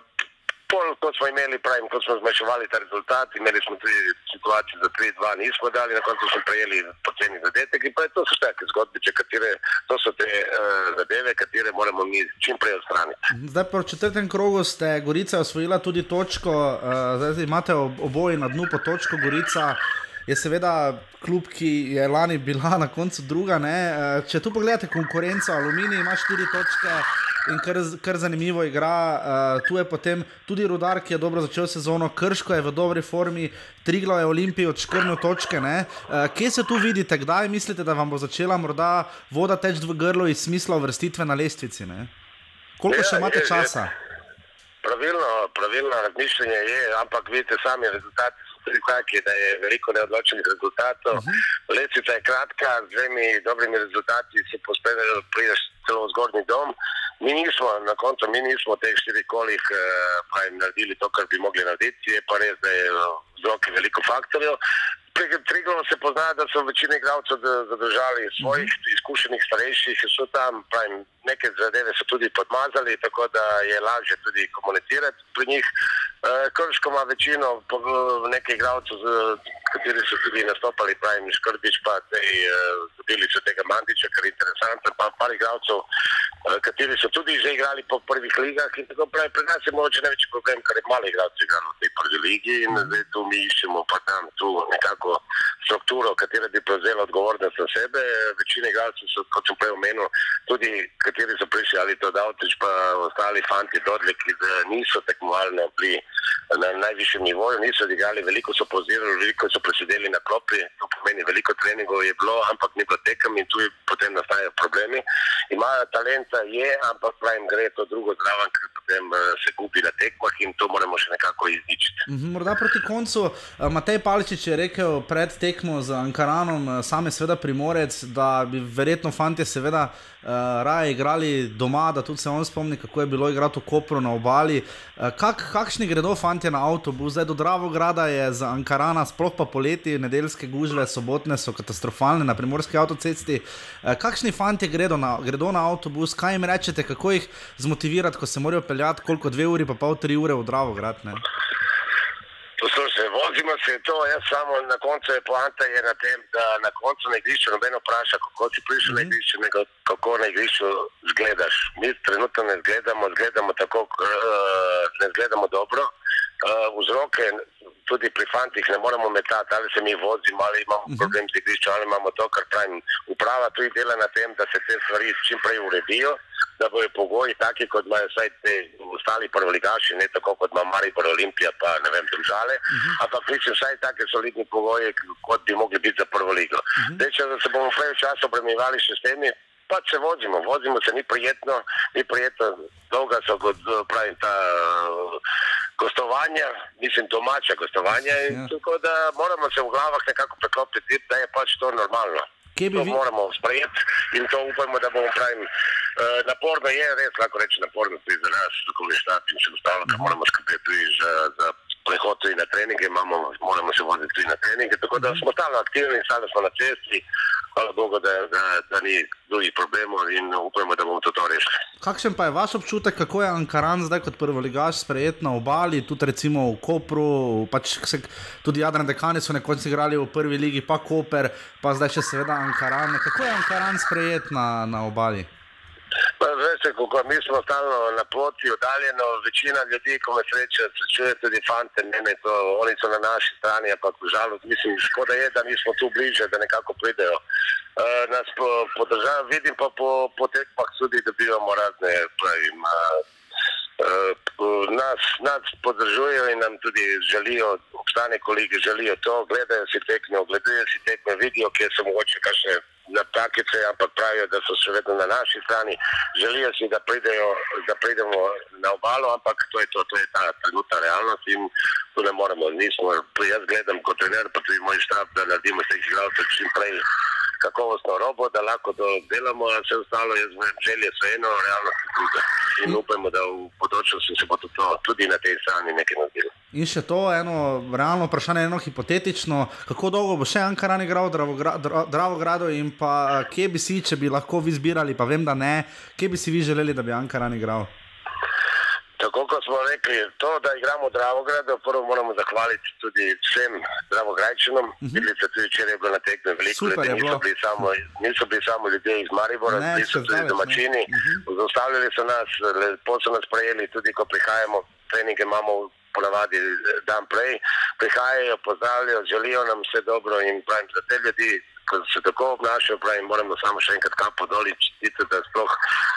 Pol, ko smo imeli, pravim, ko smo zmanjševali ta rezultat, imeli smo tudi situacijo, da 3-2 nismo dali, na koncu smo prejeli poceni zadetek in pa to so take zgodbice, katere, to so te uh, zadeve, katere moramo mi čim prej odstraniti. Zdaj v četrtem krogu ste Gorica osvojila tudi točko, uh, zdaj imate oboje na dnu po točko Gorica. Je seveda klub, ki je lani bila na koncu druga. Ne? Če tu pogledate konkurenco, Aluminij ima štiri točke, in kar, kar zanimivo igra. Uh, tu je potem tudi Rudar, ki je dobro začel sezono, Krško je v dobri formi, Triglo je Olimpij odškrnil točke. Uh, kje se tu vidite, kdaj mislite, da vam bo začela morda voda teči v grlo iz smisla vrstitve na lestvici? Ne? Koliko ja, še imate je, časa? Je. Pravilno, pravilno razmišljanje je, ampak vidite sami rezultati. Taki, da je veliko neodločenih rezultatov. Uh -huh. Lesica je kratka, z dvemi dobrimi rezultati se pospelješ, prideš celo v zgornji dom. Mi nismo, na koncu, mi nismo v teh štirih kolih eh, naredili to, kar bi mogli narediti. Je pa res, da je vzrok veliko faktorjev. Pri Triglavu se pozna, da so večina igralcev zadržali svojih mm -hmm. izkušenih starejših, so tam, pravim, neke zadeve so tudi podmazali, tako da je lažje tudi komunicirati pri njih. Uh, Krško ima večino nekaj igralcev, kateri so tudi nastopali, pravim, Škrbič, pa uh, dobili so tega Mandiča, kar je interesantno, pa par igralcev, uh, kateri so tudi že igrali po prvih ligah in tako pravi. Pri nas je mogoče največji problem, ker je malo igralcev igralo v tej prvi ligi in zdaj tu mi iščemo pa tam tu nekako strukturo, katera bi prevzela odgovornost na sebe. Večina igralcev so, kot sem prej omenil, tudi kateri so prišli ali to Davtič, pa ostali fanti, dodli, ki niso tekmovali na, na najvišjem nivoju, niso odigrali, veliko so pozirali, veliko so presedeli na klopi, to pomeni veliko treningov je bilo, ampak ni bilo tekem in tu potem nastajajo problemi. Imajo talenta, je, ampak pravim, gre to drugo zraven, ker potem uh, se gubi na tekmah in to moramo še nekako izničiti. Mhm, morda proti koncu, uh, Matej Paličič je rekel pred tekmo z Ankaranom, uh, sam je seveda primorec, da bi verjetno fanti seveda uh, raje igrali doma, da tudi se on spomni, kako je bilo igrati v Kopru na obali. Uh, kak, kakšni gredo fanti na avtobus, zdaj do Dravograda je za Ankarana, sploh pa poleti, nedeljske gužve, sobotne so katastrofalne na primorski avtocesti. Uh, kakšni fanti gredo na, gredo na avtobus, kaj jim rečete, kako jih zmotivirati, ko se morajo peljati koliko dve uri, pa pol tri ure v Dravograd. Poslušaj, vozimo se to, jaz samo na koncu je poanta je na tem, da na koncu na igrišču nobeno vpraša, kako si prišel mm -hmm. na igrišče, nego kako na igrišču zgledaš. Mi trenutno ne zgledamo, zgledamo tako, uh, ne zgledamo dobro. Uh, vzroke tudi pri fantih ne moremo metati, ali se mi vozimo, ali imamo -hmm. problem z igriščem, ali imamo to, kar pravim. Uprava tudi dela na tem, da se te stvari čim prej uredijo da bojo pogoji taki, kot imajo vsaj te ostali prvoligaši, ne tako kot ima Maribor Olimpija, pa ne vem, države, uh -huh. ampak mislim, vsaj take solidne pogoje, kot bi mogli biti za prvo ligo. Uh -huh. Deče, da se bomo preveč časa obremivali še s temi, pa se vozimo, vozimo se, ni prijetno, ni prijetno, dolga so, kot pravim, ta uh, gostovanja, mislim, domača gostovanja in ja. tako da moramo se v glavah nekako preklopiti, da je pač to normalno. Kje bi to vi... moramo sprejeti in to upajmo, da bomo pravim. Uh, naporno je, res lahko reči naporno tudi za nas, je štab in še ostalo, ker mhm. moramo skrbeti tudi za, za prehod tudi na treninge, imamo, moramo se voditi tudi na treninge, tako da mhm. smo stalno aktivni, stalno smo na cesti, hvala Bogu, da, da, da ni drugih problemov in upajmo, da bomo to, to rešili. Kakšen pa je vaš občutek, kako je Ankaran zdaj kot prvi ligaš sprejet na obali, tudi recimo v Kopru, pač se, tudi Jadran Dekani so nekoč igrali v prvi ligi, pa Koper, pa zdaj še seveda Ankaran. Kako je Ankaran sprejet na, na obali? Veste, kako mi smo stalno na poti, oddaljeno, večina ljudi, ko me sreča, srečuje tudi fante, ne, ne, to, oni so na naši strani, ampak žalost, mislim, škoda je, da nismo tu bliže, da nekako pridejo. Uh, nas po, po državi vidim, pa po, po tekmah tudi dobivamo razne, pravim, uh, uh, na nas, nas podržujejo in nam tudi želijo, obstane kolegi želijo to, gledajo si tekme, ogledujejo si tekme, vidijo, kje so mogoče kakšne napakice, ampak pravijo, da so še vedno na naši strani. Želijo si, da, pridejo, da pridemo na obalo, ampak to je, to, to je ta trenutna realnost in tu ne moremo. Nismo, jaz gledam kot trener, pa tudi moj štab, da naredimo jih igralcev čim prej kakovostno robo, da lahko to delamo, a vse ostalo je želje so eno, realnost je druga. In upajmo, da v bodočnosti se bo to tudi na tej strani nekaj naredilo. In še to eno realno vprašanje, eno hipotetično, kako dolgo bo še Ankaran igral v Dravogradu in pa kje bi si, če bi lahko vi zbirali, pa vem, da ne, kje bi si vi želeli, da bi Ankaran igral? Tako kot smo rekli, to, da igramo v Dravogradu, prvo moramo zahvaliti tudi vsem Dravograjčanom. Uh -huh. Videli ste tudi včeraj, je bilo na tekme veliko ljudi, niso, bili samo- niso bili samo ljudje iz Maribora, Ne, bili so še tudi zdaleč ne. domačini. Zaustavljali so nas, lepo so nas prejeli, tudi ko prihajamo, treninge imamo ponavadi eh, dan prej. Prihajajo, pozdravljajo, želijo nam vse dobro in pravim za te ljudi. Ko se tako obnašajo, pravim, moramo samo še enkrat kapo dol in čestitati, da, sploh,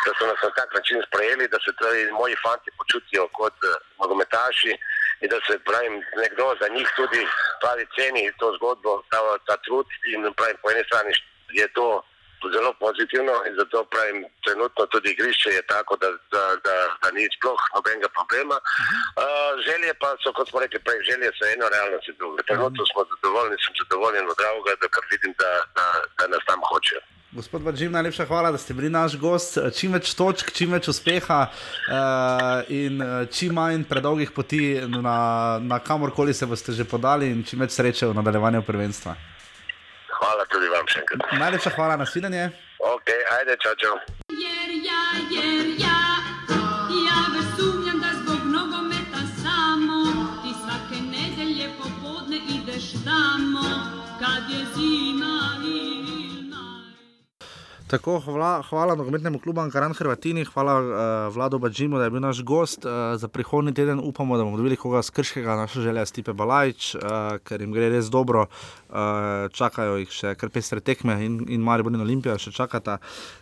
da so nas na tak način sprejeli, da se tudi moji fanti počutijo kot uh, nogometaši in da se pravim, nekdo za njih tudi pravi ceni to zgodbo, ta, ta trud in pravim, po eni strani je to zelo pozitivno in zato pravim, trenutno tudi igrišče je tako, da, da, da, da ni sploh nobenega problema. Uh, želje pa so, kot smo rekli prej, želje so eno, realnost je druga. Trenutno smo zadovoljni, sem zadovoljen od Dravoga, da vidim, da, da, da nas tam hočejo. Gospod Vržim, najlepša hvala, da ste bili naš gost. Čim več točk, čim več uspeha uh, in eh, čim manj predolgih poti na, na kamorkoli se boste že podali in čim več sreče v nadaljevanju prvenstva. Hvala tudi vam še enkrat. Najlepša hvala, nasvidenje. Ok, ajde, čau, čau. Jer ja, jer ja, ja Tako, hvala, hvala nogometnemu klubu Ankaran Hrvatini, hvala uh, Vladu Badžimu, da je bil naš gost. Uh, za prihodnji teden upamo, da bomo dobili koga z Krškega, naša želja je Stipe Balajč, uh, ker jim gre res dobro. Uh, čakajo jih še kar pestre tekme in, in Maribor in Olimpija še čakata,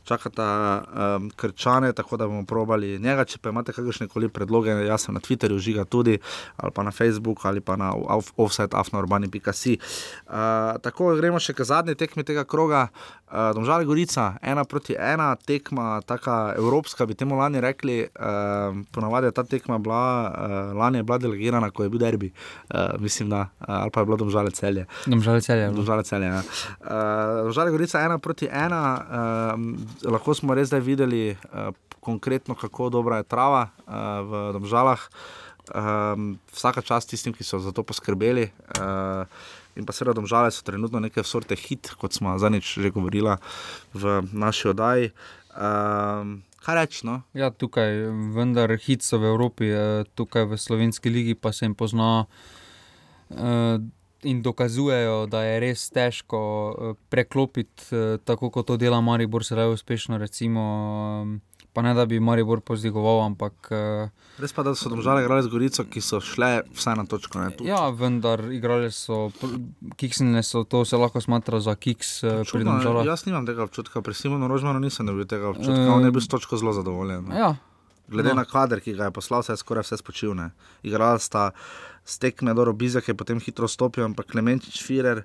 čakata um, krčane, tako da bomo probali njega. Če pa imate kakršne koli predloge, jaz sem na Twitterju, žiga tudi, ali pa na Facebooku, ali pa na offside.afnourbani.si. Uh, tako gremo še k zadnji tekmi tega kroga. Uh, Domžale Gorica, ena proti ena, tekma, taka evropska, bi temu lani rekli. Uh, ponavadi je ta tekma bila, uh, lani je bila delegirana, ko je bil derbi, uh, mislim, da, uh, ali pa je bilo Domžale celje. Domžale celje. Domžale celje. Ja. Uh, Domžale Gorica, ena proti ena, uh, lahko smo res zdaj videli uh, konkretno, kako dobra je trava uh, v Domžalah. Um, vsaka čast tistim, ki so za to poskrbeli. Uh, In pa seveda, domžale so trenutno neke sorte hit, kot smo zadnjič že govorili v naši oddaji. Um, kaj reči? No? Ja, tukaj, vendar hit so v Evropi, eh, tukaj v slovenski ligi pa se jim pozna eh, in dokazujejo, da je res težko eh, preklopiti, tako kot to dela Maribor, zelo uspešno. Recimo, eh, pa ne da bi Maribor pozdigoval, ampak. eh, Res pa, da so domžale igrali z Gorico, ki so šle vsaj na točko. Ne, tudi. Ja, vendar igrali so, kiksnile so, to se lahko smatra za kiks eh, pri Čudno, Domžalah. jaz nimam tega občutka, pri Simonu Rožmanu nisem dobil tega občutka, Eh, on je bil s točko zelo zadovoljen. no. Ja. Glede No. na kader, ki ga je poslal, se je skoraj vse spočilne. Igrali sta stekme, dobro, Bizak je potem hitro stopil, ampak Klemenčič, Firer.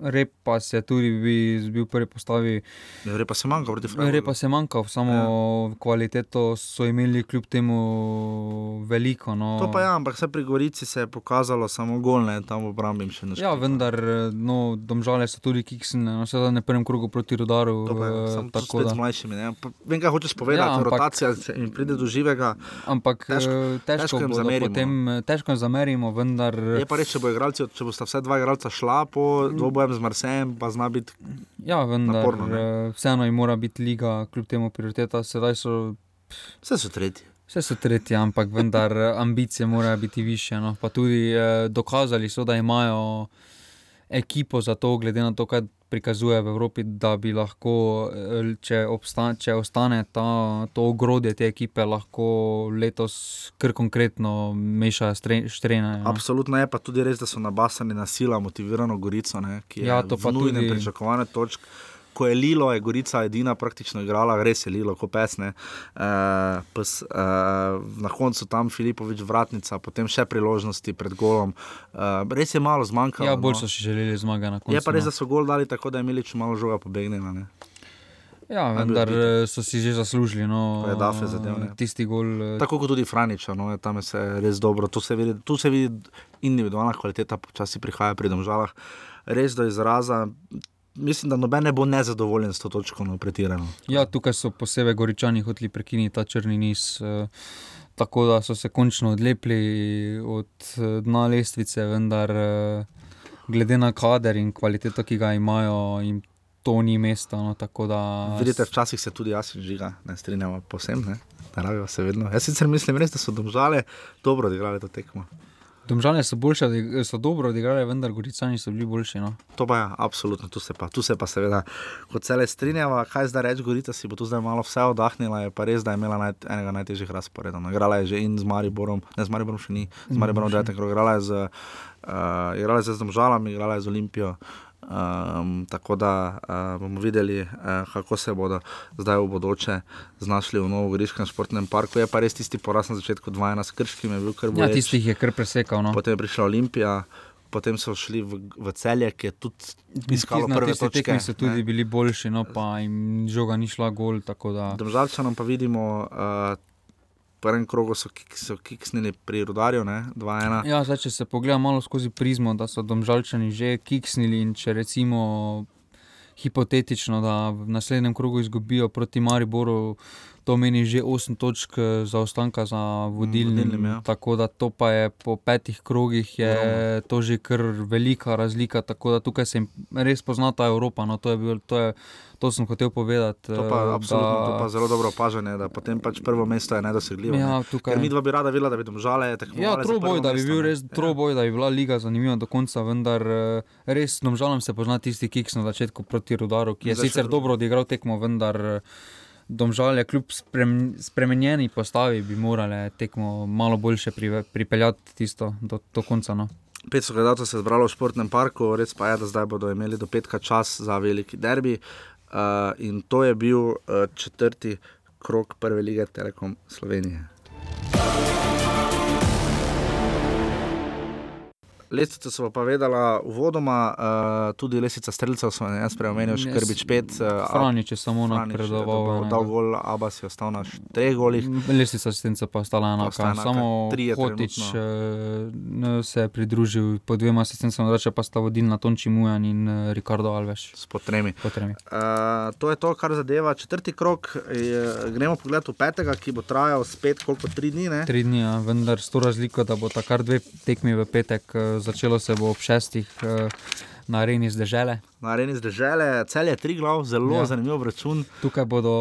Rep pa se tudi bi, bil v prvi postavi. Rep pa se manjka proti Freiburgu. Rep pa se manjka, samo ja. kvaliteto so imeli kljub temu veliko. No. To pa je, ja, ampak vse pri Gorici se je pokazalo samo golne, tam v obrambi jim še ne Ja, vendar, no, domžale so tudi kiksne, no, vse na prvem krogu proti rodaru. To pa je, eh, samo tako da- z mlajšimi. Ne? Vem, kaj hočeš povedati, Ja, ampak- rotacija se jim pride do živega. Ampak težko, eh, težko, težko jim bodo zamerimo. Potem, eh, težko jim zamerimo, vendar. Je pa res, če, bo igralci, če bosta vse dva igralca šla po dvobojem z Marsejem, pa zna biti Ja, vendar naporno. ne. eh, vseeno jim mora biti liga, kljub temu prioriteta. Sedaj so. Vse so tretji. Vse so tretji, ampak vendar eh, ambicije morajo biti više. No. Pa tudi eh, dokazali so, da imajo ekipo za to, glede na to, kaj prikazuje v Evropi, da bi lahko, eh, če, obsta, če ostane ta, to ogrodje te ekipe, lahko letos kar konkretno stre- štrene. No. Absolutno je pa tudi res, da so nabasani na sila, motivirano Gorico, ne, ki je Ja, to pa v nujnem tudi- pričakovanju točk. Ko je Lilo, je Gorica edina praktično igrala, res je Lilo, kot pesne. Uh, pes, uh, na koncu tam Filipovič vratnica, potem še priložnosti pred golom. Uh, res je malo zmanjkalo. Ja, bolj no. so si želeli zmaga na koncu. Je pa res, no. da so gol dali tako, da je imeli če malo žoga pobegnjena. Ne? Ja, vendar so si že zaslužili. No, je Dafe zadev, ne. Tisti gol. Tako kot tudi Franiča, no, tam je se res dobro. Tu se vidi, tu se vidi individualna kvaliteta, počasi prihaja pri domžalah. Res do izraza. Mislim, da noben ne bo nezadovoljen s to točko, no, pretirano. Ja, tukaj so posebej goričani hoteli prekiniti ta črni niz. eh, Tako da so se končno odlepili od eh, dna lestvice, vendar eh, glede na kader in kvaliteto, ki ga imajo, jim to ni mesto. No, da Vidite, včasih se tudi jaz in žiga ne strinjamo posem, ne, rabijo se vedno. Jaz sicer mislim, res, da so domžale dobro odigrali to tekmo. Domžalje so, boljše, so dobro odigrali, vendar goricani so bili boljši. No. To pa je, absolutno, tu se pa, tu se pa seveda, kot cele strinjava, kaj zdaj reči, Gorica si bo tu zdaj malo vse oddahnila, je pa res, da je imela naj, enega najtežjih razporedov. No, Igrala je že in z Mariborom, ne z Mariborom še ni, z Mm, Mariborom še. devetek krog, igrala je z, uh, igrala je z Domžalami, igrala je z Olimpijo. Um, tako da uh, bomo videli, uh, kako se bodo zdaj v bodoče znašli v Novogoriškem športnem parku. Je pa res tisti poraz na začetku 2-1 s Krškim, je bil kar Ja, boleč. tistih je kar presekal. No. Potem je prišla Olimpija, potem so šli v, v celje, ki je tudi iskalo prve točke. tekmi so tudi ne. bili boljši, no pa jim žoga ni šla gol. Da... Domžalčanom pa vidimo, uh, prvem krogu so, kik, so kiksnili pri Rudarju, ne, 2-1. Ja, zdaj, če se pogleda malo skozi prizmo, da so domžalčani že kiksnili in če recimo hipotetično, da v naslednjem krogu izgubijo proti Mariboru, to meni že 8 točk eh, zaostanka za vodilnim. vodilnim, ja. Tako da to pa je po petih krogih je to že kar velika razlika, tako da tukaj se res pozna ta Evropa. No, to, je bil, to, je, to sem hotel povedati. To pa, eh, absolutno, to pa zelo dobro opažanje, da potem pač prvo mesto je nedosegljivo. Ja, tukaj- Ker mi dva bi rada videla, da bi domžale tekmovali. Ja, troboj, da bi mesto, bil res troboj, da bi bila liga zanimiva do konca, vendar eh, res domžalam se pozna tisti kiks na začetku proti Rudaru, ki je Zdaj še- sicer dobro odigral tekmo, vendar eh, domžalje kljub sprem, spremenjeni postavi bi morale tekmo malo boljše prive- pripeljati tisto do, do konca. No. 500 gledalcev se je zbralo v športnem parku, res pa je, da zdaj bodo imeli do petka čas za veliki derbi. Uh, in to je bil uh, četrti krok prve lige Telekom Slovenije. Lestvico so pa vedela uvodoma, uh, tudi lestvica streljcev sem jaz preomenil, še Krbič 5. Uh, Franič je samo napredoval, Dal gol, Abas je ostal na treh golih. Lestvica asistenca pa ostala enaka. Enaka, Samo Hotič trenutno. eh, se je pridružil po dvema asistencama, drugače pa sta vodilna Tonči Mujan in eh, Ricardo Alves. S potremi. potremi. Uh, to je to, kar zadeva četrti krok. Je, gremo pogled v petega, ki bo trajal spet koliko tri dni. Ne? Tri dni, ja, vendar s to razliko, da bo ta kar dve tekmi v petek, eh, začelo se bo ob šestih eh, na areni zdržele. Na areni zdržele, cel je tri glav, zelo Ja. ja. zanimiv račun. Tukaj bodo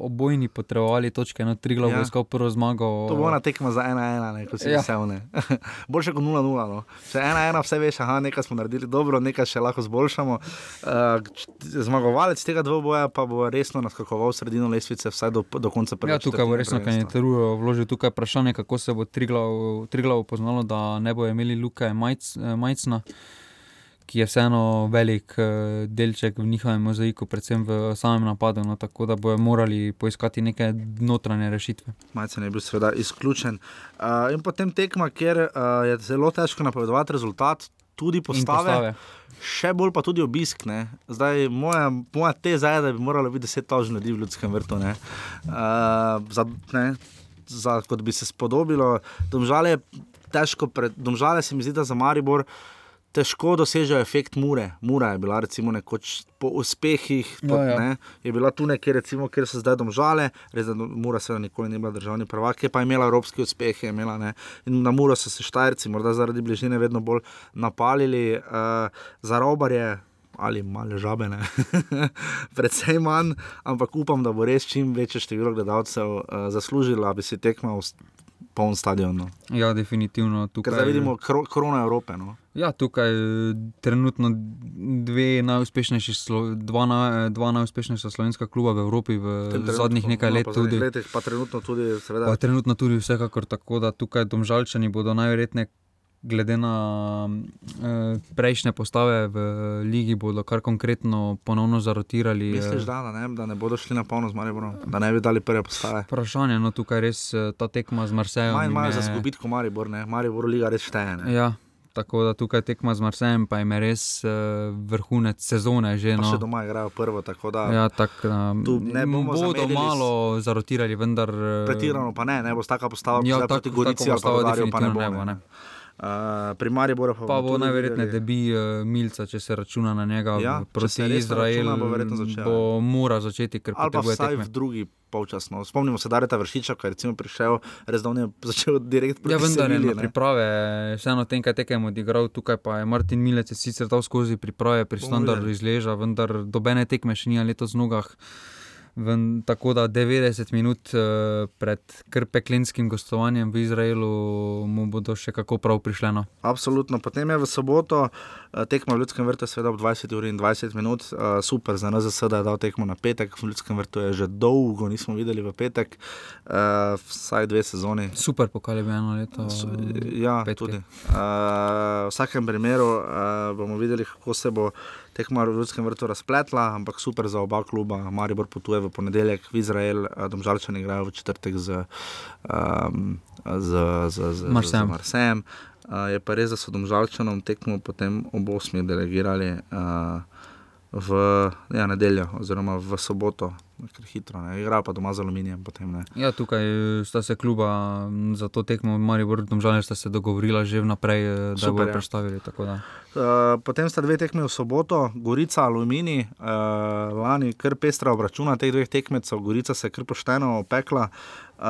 obojni potrebovali točke, no tri glav Ja. bo iskal prvo zmago. To bo ona tekma za 1-1, ne, ko si Ja. vesel. ne. Boljše kot 0-0. No. Če 1-1, vse veš, aha, nekaj smo naredili dobro, nekaj še lahko zboljšamo. Uh, zmagovalec tega dvoboja pa bo resno naskakoval sredino lestvice, vsaj do, do konca prvega. Ja, tukaj bo resno kandidaturo vložil. Tukaj je vprašanje, kako se bo Triglav poznalo, da ne bo imeli Luka Majc, eh, Majcna, ki je vseeno velik eh, delček v njihovem mozaiku, predvsem v samem napadu. No, tako da bojo morali poiskati neke notranje rešitve. Majcen je bil seveda izključen. Uh, in potem tekma, kjer uh, je zelo težko napovedovati rezultat, tudi postave. postave. Še bolj pa tudi obisk. Ne. Zdaj, moja, moja teza je, da bi moralo biti deset tožnih ljudi v ljudskem vrtu. Ne. Uh, za, ne, za, kot bi se spodobilo. Domžale, je težko pred, domžale se mi zdi, da za Maribor. Težko dosežejo efekt mure. Mura je bila, recimo, nekoč po uspehih, po, Ja, ja. ne, je bila tu nekje, recimo, kjer so zdaj domžale, res da Mura se nikoli ni bila državni prvak, je pa imela evropske uspehe. Imela, ne, in na Muro so se Štajerci, morda zaradi bližine, vedno bolj napalili, uh, za robarje. Ali malo žabene, predvsem manj, ampak upam, da bo res čim večje število gledalcev uh, zaslužilo, da bi si tekmal poln stadion. No. Ja, definitivno. Ker Tukaj, zdaj vidimo kro, krono Evrope. No. Ja, tukaj eh, trenutno dve najuspešnejši, slo- dva, na, dva najuspešnejša slovenska kluba v Evropi v trenutku, zadnjih nekaj no, let. zadnjih Tudi, letih, pa trenutno tudi, seveda. pa trenutno tudi vsekakor tako, da tukaj domžalčani bodo najverjetneje glede na uh, prejšnje postave v ligi, bodo kar konkretno ponovno zarotirali. Misliš, da, da, ne, da ne bodo šli na polno z Mariborom, da ne bi dali prve postave? Vprašanje, no tukaj res ta tekma z Marsejem. Manj imajo za zgubiti, kot Maribor, ne, Maribor liga res šteje. Ne? Ja. Tako da tukaj tekma z Marsejem, pa je res uh, vrhunec sezone. Že, no. Še doma igrajo prvo. Da, ja, tak, um, ne bomo bodo malo zarotirali, vendar. Pretirano pa ne, ne bo taka postava, ja, kot je ali pa Darjo, pa ne bo. Ne bo ne. Uh, pri Mariboru pa, pa bo najverjetneje debi uh, Milca, če se računa na njega ja, proti Izraelu. Bo, bo mora začeti, ker pa bo vsaj tekme. v drugi polčas. No. Spomnimo se, da je ta vršiča, ki je prišel, res da je začel direkt proti Ja, vendar je na priprave, vseeno tem, kaj tekem odigral, tukaj pa je Martin Milec sicer dal skozi priprave, pri standardu izleža, vendar dobene tekme še ni letos v nogah. Ven, tako da 90 minut uh, pred krpeklenskim gostovanjem v Izraelu mu bodo še kako prav prišle. No. Absolutno. Potem je v soboto uh, tekmo v Ljudskem vrtu, seveda ob 20 uri in 20 minut, uh, super za nas, da je dal tekmo na petek. V Ljudskem vrtu je že dolgo, nismo videli v petek, uh, vsaj dve sezoni. Super pokali bi eno leto. Ja, petke. tudi. Uh, v vsakem primeru uh, bomo videli, kako se bo tekma v Ljudskem vrtu razpletla, ampak super za oba kluba. Maribor potuje v ponedeljek v Izrael, domžalčani igrajo v četrtek z, um, z, z, z, Marsem. z Marsem. Uh, je pa res, da so domžalčanom tekmo potem ob 8. delegirali. Uh, v ja, nedeljo, oziroma v soboto, ker hitro, ne igra pa doma z aluminijem. Potem, ja, tukaj sta se kluba za to tekmo, ali pa tudi žal, sta se dogovorila že vnaprej, da Super, bodo ja. predstavili. Uh, potem sta dve tekmi v soboto, Gorica, Aluminij, uh, lani kar pestra obračuna teh dveh tekmecev, Gorica se je kar pošteno opekla. Uh,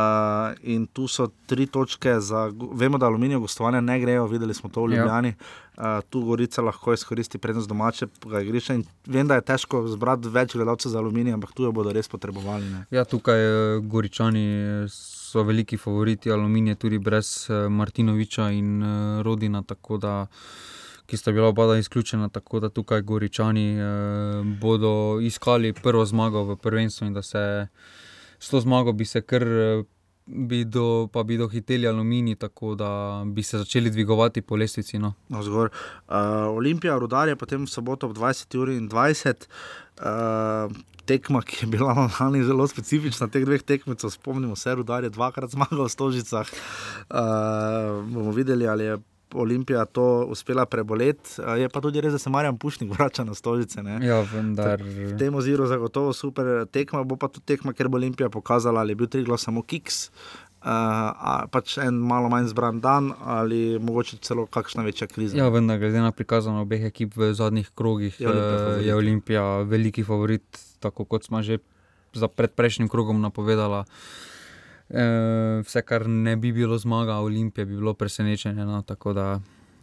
in tu so tri točke, za, vemo, da aluminij gostovanja ne grejo, videli smo to v ja. Ljubljani. Ja. Uh, tu Gorica lahko izkoristi prednost domačega igrišča. Vem, da je težko zbrati več gledalcev za aluminij, ampak tu jo bodo res potrebovali. Ne. Ja, tukaj uh, Goričani so veliki favoriti aluminija, tudi brez uh, Martinoviča in Rodina, ki sta bila oba izključena. Tako da tukaj Goričani uh, bodo iskali prvo zmago v prvenstvu in da se s to zmago bi se kar. Bi do, pa bi dohiteli aluminij, tako da bi se začeli dvigovati po lestvici. No. Uh, Olimpija, rudar je potem v soboto ob 20:20. Uh, tekma, ki je bila na Hani zelo specifična, teh dveh tekmecev, spomnimo se, rudar je dvakrat zmagal v Stožicah. Uh, bomo videli, ali je Olimpija to uspela preboleti. Je pa tudi res, da se Marjan Pušnik vrača na stolice. Ja, vendar. V tem oziru zagotovo super tekma, bo pa tudi tekma, ker bo Olimpija pokazala, ali je bil tri glas samo kiks. Uh, pač en malo manj zbran dan, ali mogoče celo kakšna večja kriza. Ja, vendar, glede na prikazano obeh ekip v zadnjih krogih, je Olimpija, je Olimpija veliki favorit, tako kot smo že pred prejšnjim krogom napovedali. Eh, vse, kar ne bi bilo zmaga, Olimpije bi bilo presenečenje, no, tako da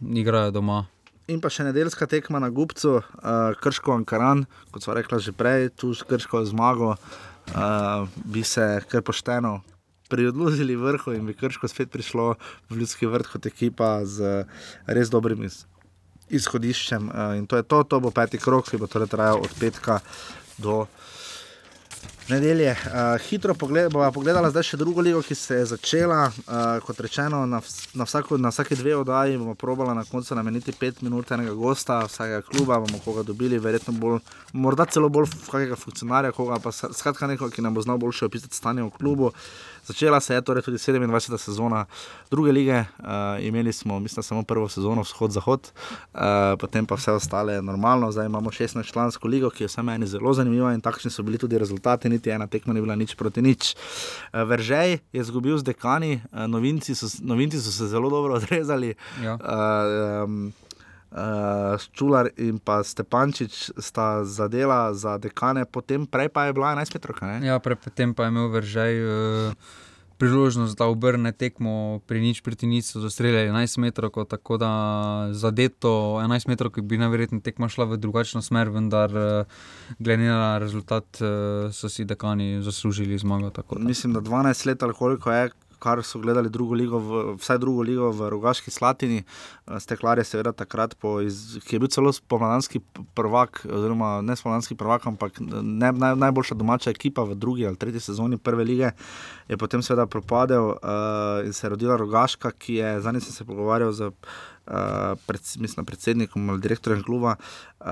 igrajo doma. In pa še nedeljska tekma na Gupcu, uh, Krško Ankaran, kot so rekla že prej, tu s Krško zmago, uh, bi se kar pošteno priodložili vrhu in bi Krško spet prišlo v ljudski vrt kot ekipa z res dobrim izhodiščem. Uh, in to je to, to bo peti krok, ki bo torej trajal od petka do nedelje. Uh, hitro pogled, bomo pogledali zdaj še drugo ligo, ki se je začela. Uh, kot rečeno, na, na, vsako, na vsake dve oddaji bomo probali na koncu nameniti pet minut enega gosta, vsakega kluba bomo koga dobili, verjetno bolj, morda celo bolj kakega funkcionarja, koga pa skratka nekoga, ki nam bo znal boljše opisati stanje v klubu. Začela se je torej tudi 27. sezona druge lige, uh, imeli smo, mislim, samo prvo sezono, vzhod-zahod, uh, potem pa vse ostale normalno. Zdaj imamo 16-člansko ligo, ki je vse meni zelo zanimiva in takšni so bili tudi rezultati, niti ena tekma ni bila nič proti nič. Uh, Veržej je zgubil z dekani, uh, novinci, so, novinci so se zelo dobro odrezali. Ja. Uh, um, Uh, Čular in pa Stepančič sta zadela za dekane, potem prej pa je bila 11 metrov. Ja, potem pa je imel vržaj uh, priložnost, da obrne tekmo pri nič proti nič, so zastreljali 11 metrov, tako da zadeto 11 metrov, ki bi najverjetneje tekma šla v drugačno smer, vendar uh, glede na rezultat uh, so si dekani zaslužili zmago. Mislim, da 12 let ali koliko je kar so gledali drugo ligo, v, vsaj drugo ligo v Rogaški Slatini. Eh, Steklar je seveda takrat, iz, ki je bil celo spomladanski prvak, oziroma ne spomladanski prvak, ampak ne, naj, najboljša domača ekipa v drugi ali tretji sezoni prve lige, je potem seveda propadel uh, in se je rodila Rogaška, ki je, zadnji sem se pogovarjal z. uh, pred, mislim, predsednikom ali direktorjem kluba, uh,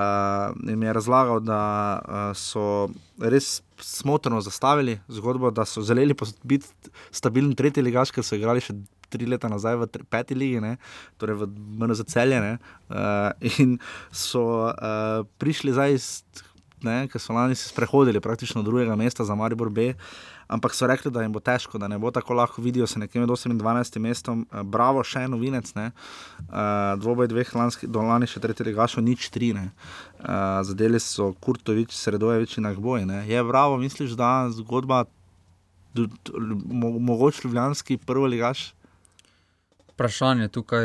jim je razlagal, da uh, so res smotrno zastavili zgodbo, da so želeli biti stabilni tretji ligaš, ker so igrali še. Tri leta nazaj v tri, peti ligi, ne, torej v MNZ celjene, uh, in so uh, prišli zdaj, ker so lani se sprehodili praktično do drugega mesta za Maribor B. Uh, ampak so rekli, da jim bo težko, da ne bo tako lahko vidijo se nekje med 8 in 12 mestom. Uh, bravo, še en novinec, uh, dvoboj dveh lanskih, do lani še tretji gašo, nič tri. Uh, zadeli so Kurtovič, Sredojevič in Agboj. Je bravo, misliš, da zgodba, mo mogoče ljubljanski prvi ligaš? Vprašanje tukaj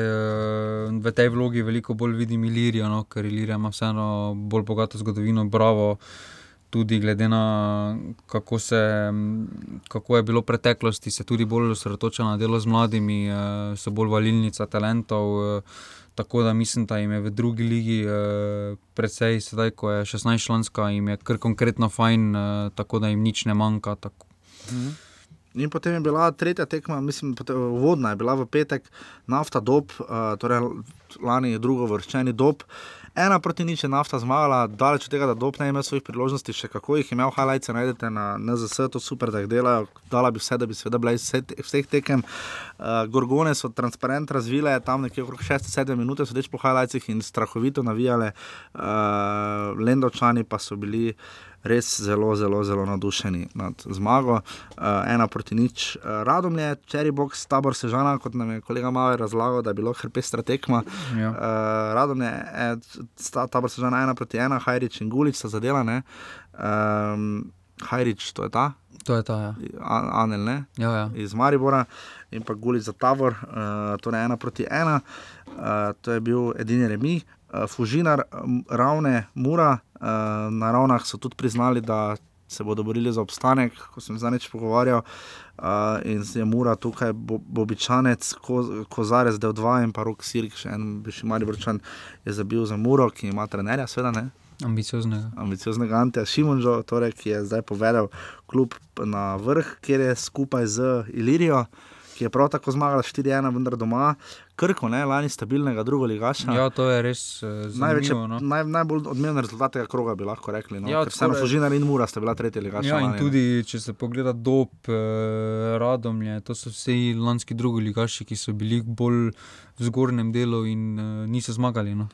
v tej vlogi veliko bolj vidim Ilirijo, no, ker Ilirija ima vseeno bolj bogato zgodovino, bravo. Uh, tudi glede na kako, se, kako je bilo v preteklosti, se tudi bolj osredotoča na delo z mladimi, eh, so bolj valilnica talentov. Eh, tako da mislim, da jim je v drugi ligi, eh, predvsej sedaj, ko je 16-članska, jim je kar konkretno fajn, tako da jim nič ne manjka. Mhm. In potem je bila tretja tekma, mislim, vodna je bila v petek, nafta dob, torej lani je drugo vrščeni dob. Ena proti nič je nafta zmagala, daleč od tega, da dopne ima svojih priložnosti, še kako jih imel, highlights najdete na NZS, to super, da jih delajo, dala bi vse, da bi seveda bila iz vseh tekem. Uh, Gorgone so transparent razvile, tam nekje okrog 6-7 minut, sodeč po highlightsih in strahovito navijale, uh, Lendovčani pa so bili res zelo, zelo, zelo navdušeni nad zmago. Uh, ena proti nič, uh, radom je, cherry box, tabor sežana, kot nam je kolega Maver razlagal, da je bilo hrpestra tekma. Ja. Uh, radom je, eh, tabor sežana ena proti ena, Hajrič in Gulič so zadelane. Um, Hajrič, to je ta. To je ta, ja. Anel, ne? Ja, ja. Iz Maribora in pa Gulič za tabor, uh, torej ena proti ena. Uh, to je bil edini remi. Uh, Fužinar, ravne, mura, na ravnah so tudi priznali, da se bodo borili za obstanek, ko sem z neč pogovarjal. Uh, in je mura tukaj, bobičanec, ko, kozarec, del dva in pa rok sirk, še en višji mali vrčan je zabil za muro, ki ima trenerja, seveda ne. Ambicioznega. Ambicioznega Anteja Šimunžo, torej, ki je zdaj povedal klub na vrh, kjer je skupaj z Ilirijo ki je prav tako zmagala 4-1, vendar doma, krko, ne, lani stabilnega, drugo ligaša. Ja, to je res uh, največji. No. Naj, najbolj odmeven rezultat tega kroga bi lahko rekli. No, ja, Vseeno Fužina in Mura sta bila tretja ligaša. Ja, in lani, tudi, ne. če se pogleda dob, eh, radomlje, to so vsi lanski drugi ligaši, ki so bili bolj v zgornjem delu in uh, niso zmagali. No.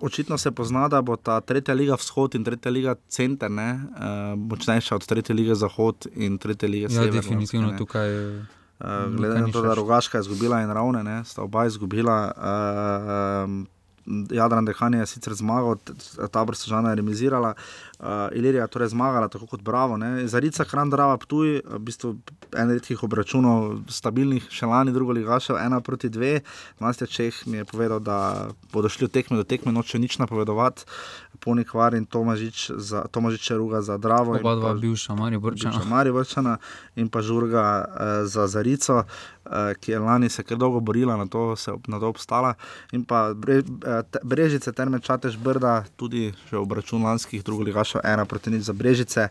Očitno se pozna, da bo ta tretja liga vzhod in tretja liga center, ne, uh, močnejša od tretje lige zahod in tretje lige sever. Ja, definitivno tukaj. Uh, glede na to, da je Rogaška izgubila in ravne, ne, sta oba izgubila. Uh, um, Jadran Dehanje je sicer zmagal, ta vrsta žana je remisirala, uh, Ilirija je torej zmagala, tako kot Bravo. Ne. Zarica, Kran, Drava, Ptuj, v bistvu en redkih obračunov, stabilnih, še lani, drugo ligašev, ena proti dve. Mastja Čeh mi je povedal, da bodo šli od tekme do tekme, noče nič napovedovati. Ponik Var in Tomažič, za, Tomažič ruga za Dravo. Oba dva bivša, Mari Vrčana. Mari Vrčana in pa Žurga uh, za Zarico. Uh, ki je lani se kar dolgo borila, na to se na to obstala. In pa bre, uh, te, Brežice, Terme Čatež, Brda, tudi še obračun lanskih, drugo ligašo, ena proti nič za Brežice.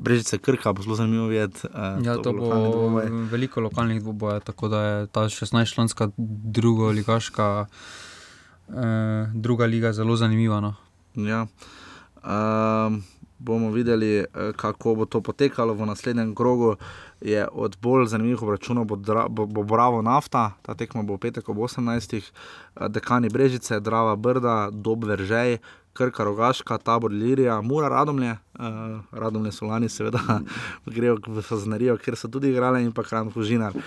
Brežice Krka, bo zelo zanimivo videti. Uh, ja, to, to bo dvoboj. veliko lokalnih dvobojev, tako da je ta 16-članska druga ligaška, uh, druga liga zelo zanimiva. No. Ja. Um, bomo videli, kako bo to potekalo v naslednjem krogu. Je od bolj zanimivih obračunov bo, bo, bo Bravo nafta, ta tekma bo v petek ob 18. dekani Brežice, Drava Brda, Dob Veržej, Krka, Rogaška, Tabor, Lirija, Mura, Radomlje, uh, Radomlje so lani, seveda, grejo v Faznerijo, kjer so tudi igrali, in pa Kran Fužinar uh,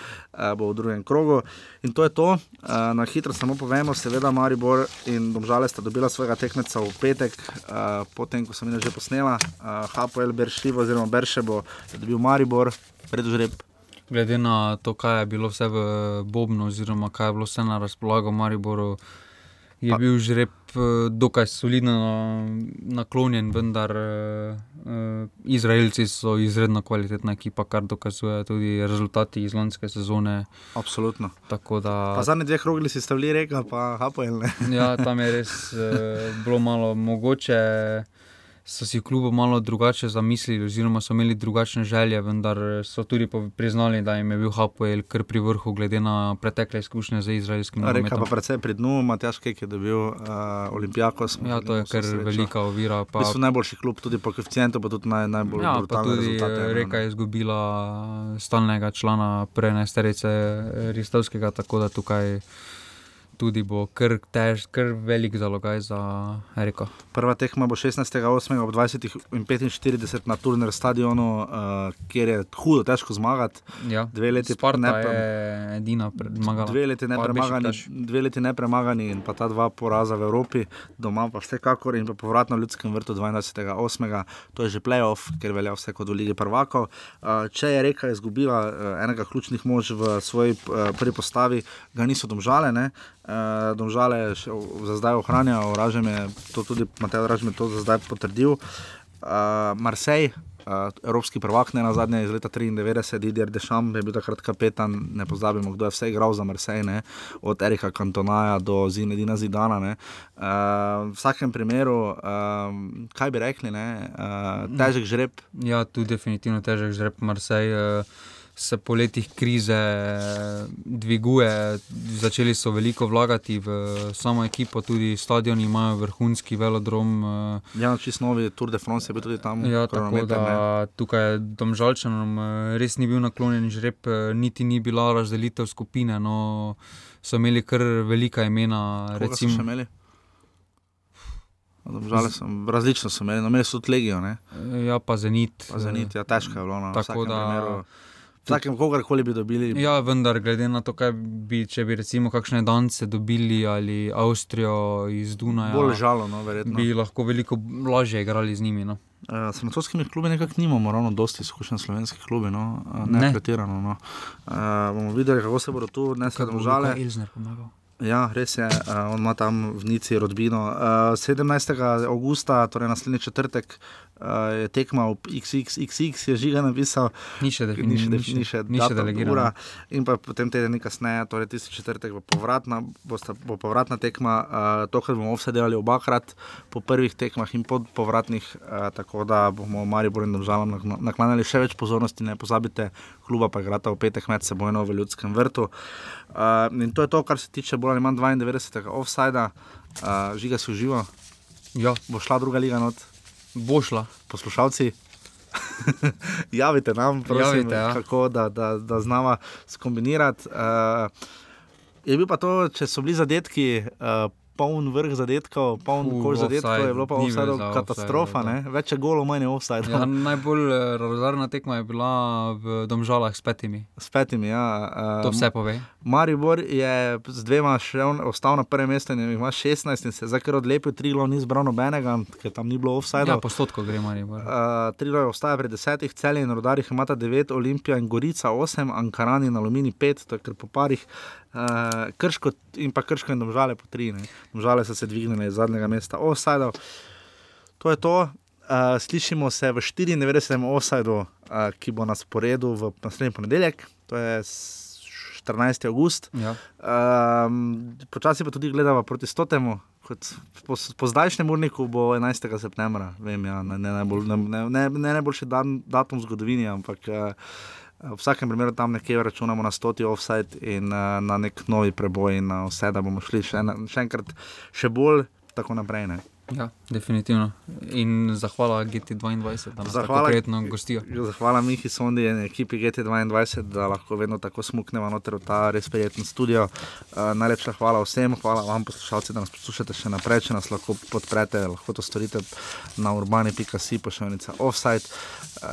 bo v drugem krogu. In to je to. Uh, na hitro samo povemo, seveda, Maribor in Domžale sta dobila svojega tekmeca v petek, uh, potem ko sem jih že posnela, uh, HPL Beršljivo, oziroma Beršebo, je dobil Maribor, predvžreb. Glede na to, kaj je bilo vse v Bobnu, oziroma kaj je bilo vse na razpolago Mariboru je pa, bil žreb eh, dokaj solidno naklonjen, vendar uh, Izraelci so izredno kvalitetna ekipa, kar dokazuje tudi rezultati iz lanske sezone. Absolutno. Da, zadnji dve krogli si stavili reka, pa hapojel. ja, tam je res uh, bilo malo mogoče. So si v klubu malo drugače zamislili, oziroma so imeli drugačne želje, vendar so tudi priznali, da jim je bil Hapoel kar pri vrhu, glede na pretekle izkušnje z izraelskim Reka pa predvsej pri dnu, Matjaš Kek je dobil uh, Olimpijakos. Ja, to je kar velika ovira. Pa... So najboljši klub, tudi po koeficientu, pa tudi naj, najbolj Ja, rezultate. eh, ima, Reka je izgubila stalnega člana prejnesterice Ristovskega, tako da tukaj tudi bo kar, tež, kar velik zalogaj za Reko. Prva tekma bo 16.8. ob 20.45 na Turner stadionu, uh, kjer je hudo težko zmagati. Ja, Dve leti Sparta nepre- je edina zmagala. Dve leti nepremagani, dve leti nepremagani in pa ta dva poraza v Evropi, doma pa vsekakor in pa povratno v ljudskem vrtu 22.8. To je že playoff, ker velja vse kot v Ligi prvakov. Uh, če je reka izgubila uh, enega ključnih mož v svoji uh, prvi postavi, ga niso domžale. Ne? Uh, domžale še za zdaj ohranjajo, Ražem je to tudi, Matej Ražem je to za zdaj potrdil. Uh, Marseille, uh, evropski prvak, ne na zadnje iz leta 93, Didier Dešam je bil takrat kapetan, ne pozabimo, kdo je vse igral za Marseille, ne? od Erika Kantonaja do Zinedina Zidana. ne. Uh, v vsakem primeru, uh, kaj bi rekli, ne? uh, težek žreb. Ja, tu definitivno težek žreb Marseille. eh, Se po letih krize dviguje, začeli so veliko vlagati v samo ekipo, tudi stadioni imajo vrhunski velodrom. eh, Ja, čist novi Tour de France je bil tudi tam. Ja, tako da tukaj domžalčanom eh, res ni bil naklonjen žreb, eh, niti ni bila razdelitev skupine. No, so imeli kar velika imena. Koga so Recimo, še imeli? Žal sem, različno so imeli, no, imeli so tudi legijo. Ne? Ja, pa zenit. Pa zenit, ja, težko je bilo. No, Tako da- primeru. Vsakem, kogarkoli bi dobili. Ja, vendar, glede na to, kaj bi, če bi recimo kakšne Dance dobili ali Avstrijo iz Dunaja, Bolj žalo, no, verjetno. bi lahko veliko lažje igrali z njimi. No. Uh, s francoskimi klubi nekako nimamo ravno dosti izkušenj slovenskih klubi, no? uh, ne, Ne. pretirano. No. Uh, bomo videli, kako se bodo tu nesle držale. Ilzner pomagal. Ja, res je, uh, on ima tam v Nici rodbino. Uh, 17. augusta, torej naslednji četrtek, uh, tekma v XXXX, je žiga napisal. Ni še defini- ni še, ni def- še- ni še, ni še ura. In pa potem teden kasneje, torej tisti četrtek, bo povratna, bosta, bo povratna tekma. Uh, tokrat bomo vse delali obakrat, po prvih tekmah in po povratnih, uh, tako da bomo Maribor in državam naklanjali še več pozornosti. Ne pozabite, kluba pa igrata v petek med sebojno v Ljudskem vrtu. Uh, in to je to, kar se tiče bolj ali manj 92. offsajda, uh, žiga si uživa. Ja. Bo šla druga liga not. Bo šla. Poslušalci. Javite nam, prosim, Javite, ja. kako da, da, da znava skombinirati. Uh, je bil pa to, če so bili zadetki, uh, poln vrh zadetkov, poln koš zadetkov, je bilo pa offside za katastrofa, offside, ne? več je golo, manj je offside. Ja, najbolj eh, razodarna tekma je bila v Domžalah s petimi. S petimi, ja. Uh, To vse pove. Maribor je z dvema še on- ostal na prvem mestu in ima 16 in se je zdaj kar odlepil, Trilo ni zbral nobenega, ker tam ni bilo offside. Ja, postotko gre Maribor. Uh, Trilo je ostaja pri desetih, celih in rodarjih imata devet, Olimpija in Gorica osem, Ankaran in Alumini pet, to je kar po parih. Uh, krško in pa krško in domžale po tri. Ne. Domžale so se dvignile iz zadnjega mesta. Offside. To je to. Uh, slišimo se v 94. offsajdu, uh, ki bo na sporedu v naslednji ponedeljek, to je s- 14. august. Ja. Um, počasi pa tudi gledamo proti stotemu. Po, po zdajšnjem urniku bo 11. septembra, vem, ja, ne, ne, najbolj, ne, ne, ne najboljši dan, datum v zgodovini, ampak uh, v vsakem primeru tam nekje računamo na stoti offside in uh, na nek novi preboj in na vse, da bomo šli še, ena, še enkrat, še bolj tako naprej. Ne. Ja, definitivno. In zahvala GT22, da nas tako Zahvala- prijetno gostijo. Zahvala Mihi Sondi in ekipi GT22, da lahko vedno tako smuknemo noter v ta res prijeten studio. Uh, najlepša hvala vsem, hvala vam poslušalci, da nas poslušate še naprej, če nas lahko podprete, lahko to storite na urbani.si, pošiljnica offside. Uh,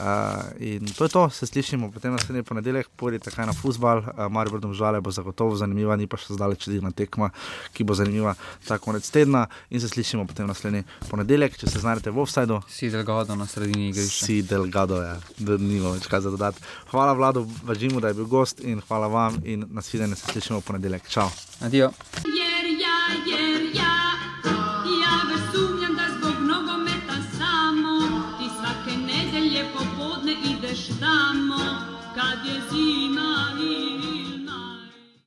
in to je to, se slišimo potem naslednji ponedeljek, pojdite kaj na futbal, uh, Maribor Domžale bo zagotovo zanimiva, ni pa še zdaleč edina tekma, ki bo zanimiva ta konec tedna in se slišimo potem naslednji ponedeljek, če se znajdete v offsideu. Si delgado na sredini igrišča. Si delgado, ja, da nima več kaj za dodati. Hvala Vladu Važimu, da je bil gost in hvala vam in nasvidenje se slišimo v ponedeljek. Čau. Adijo. Jer ja, jer ja, ja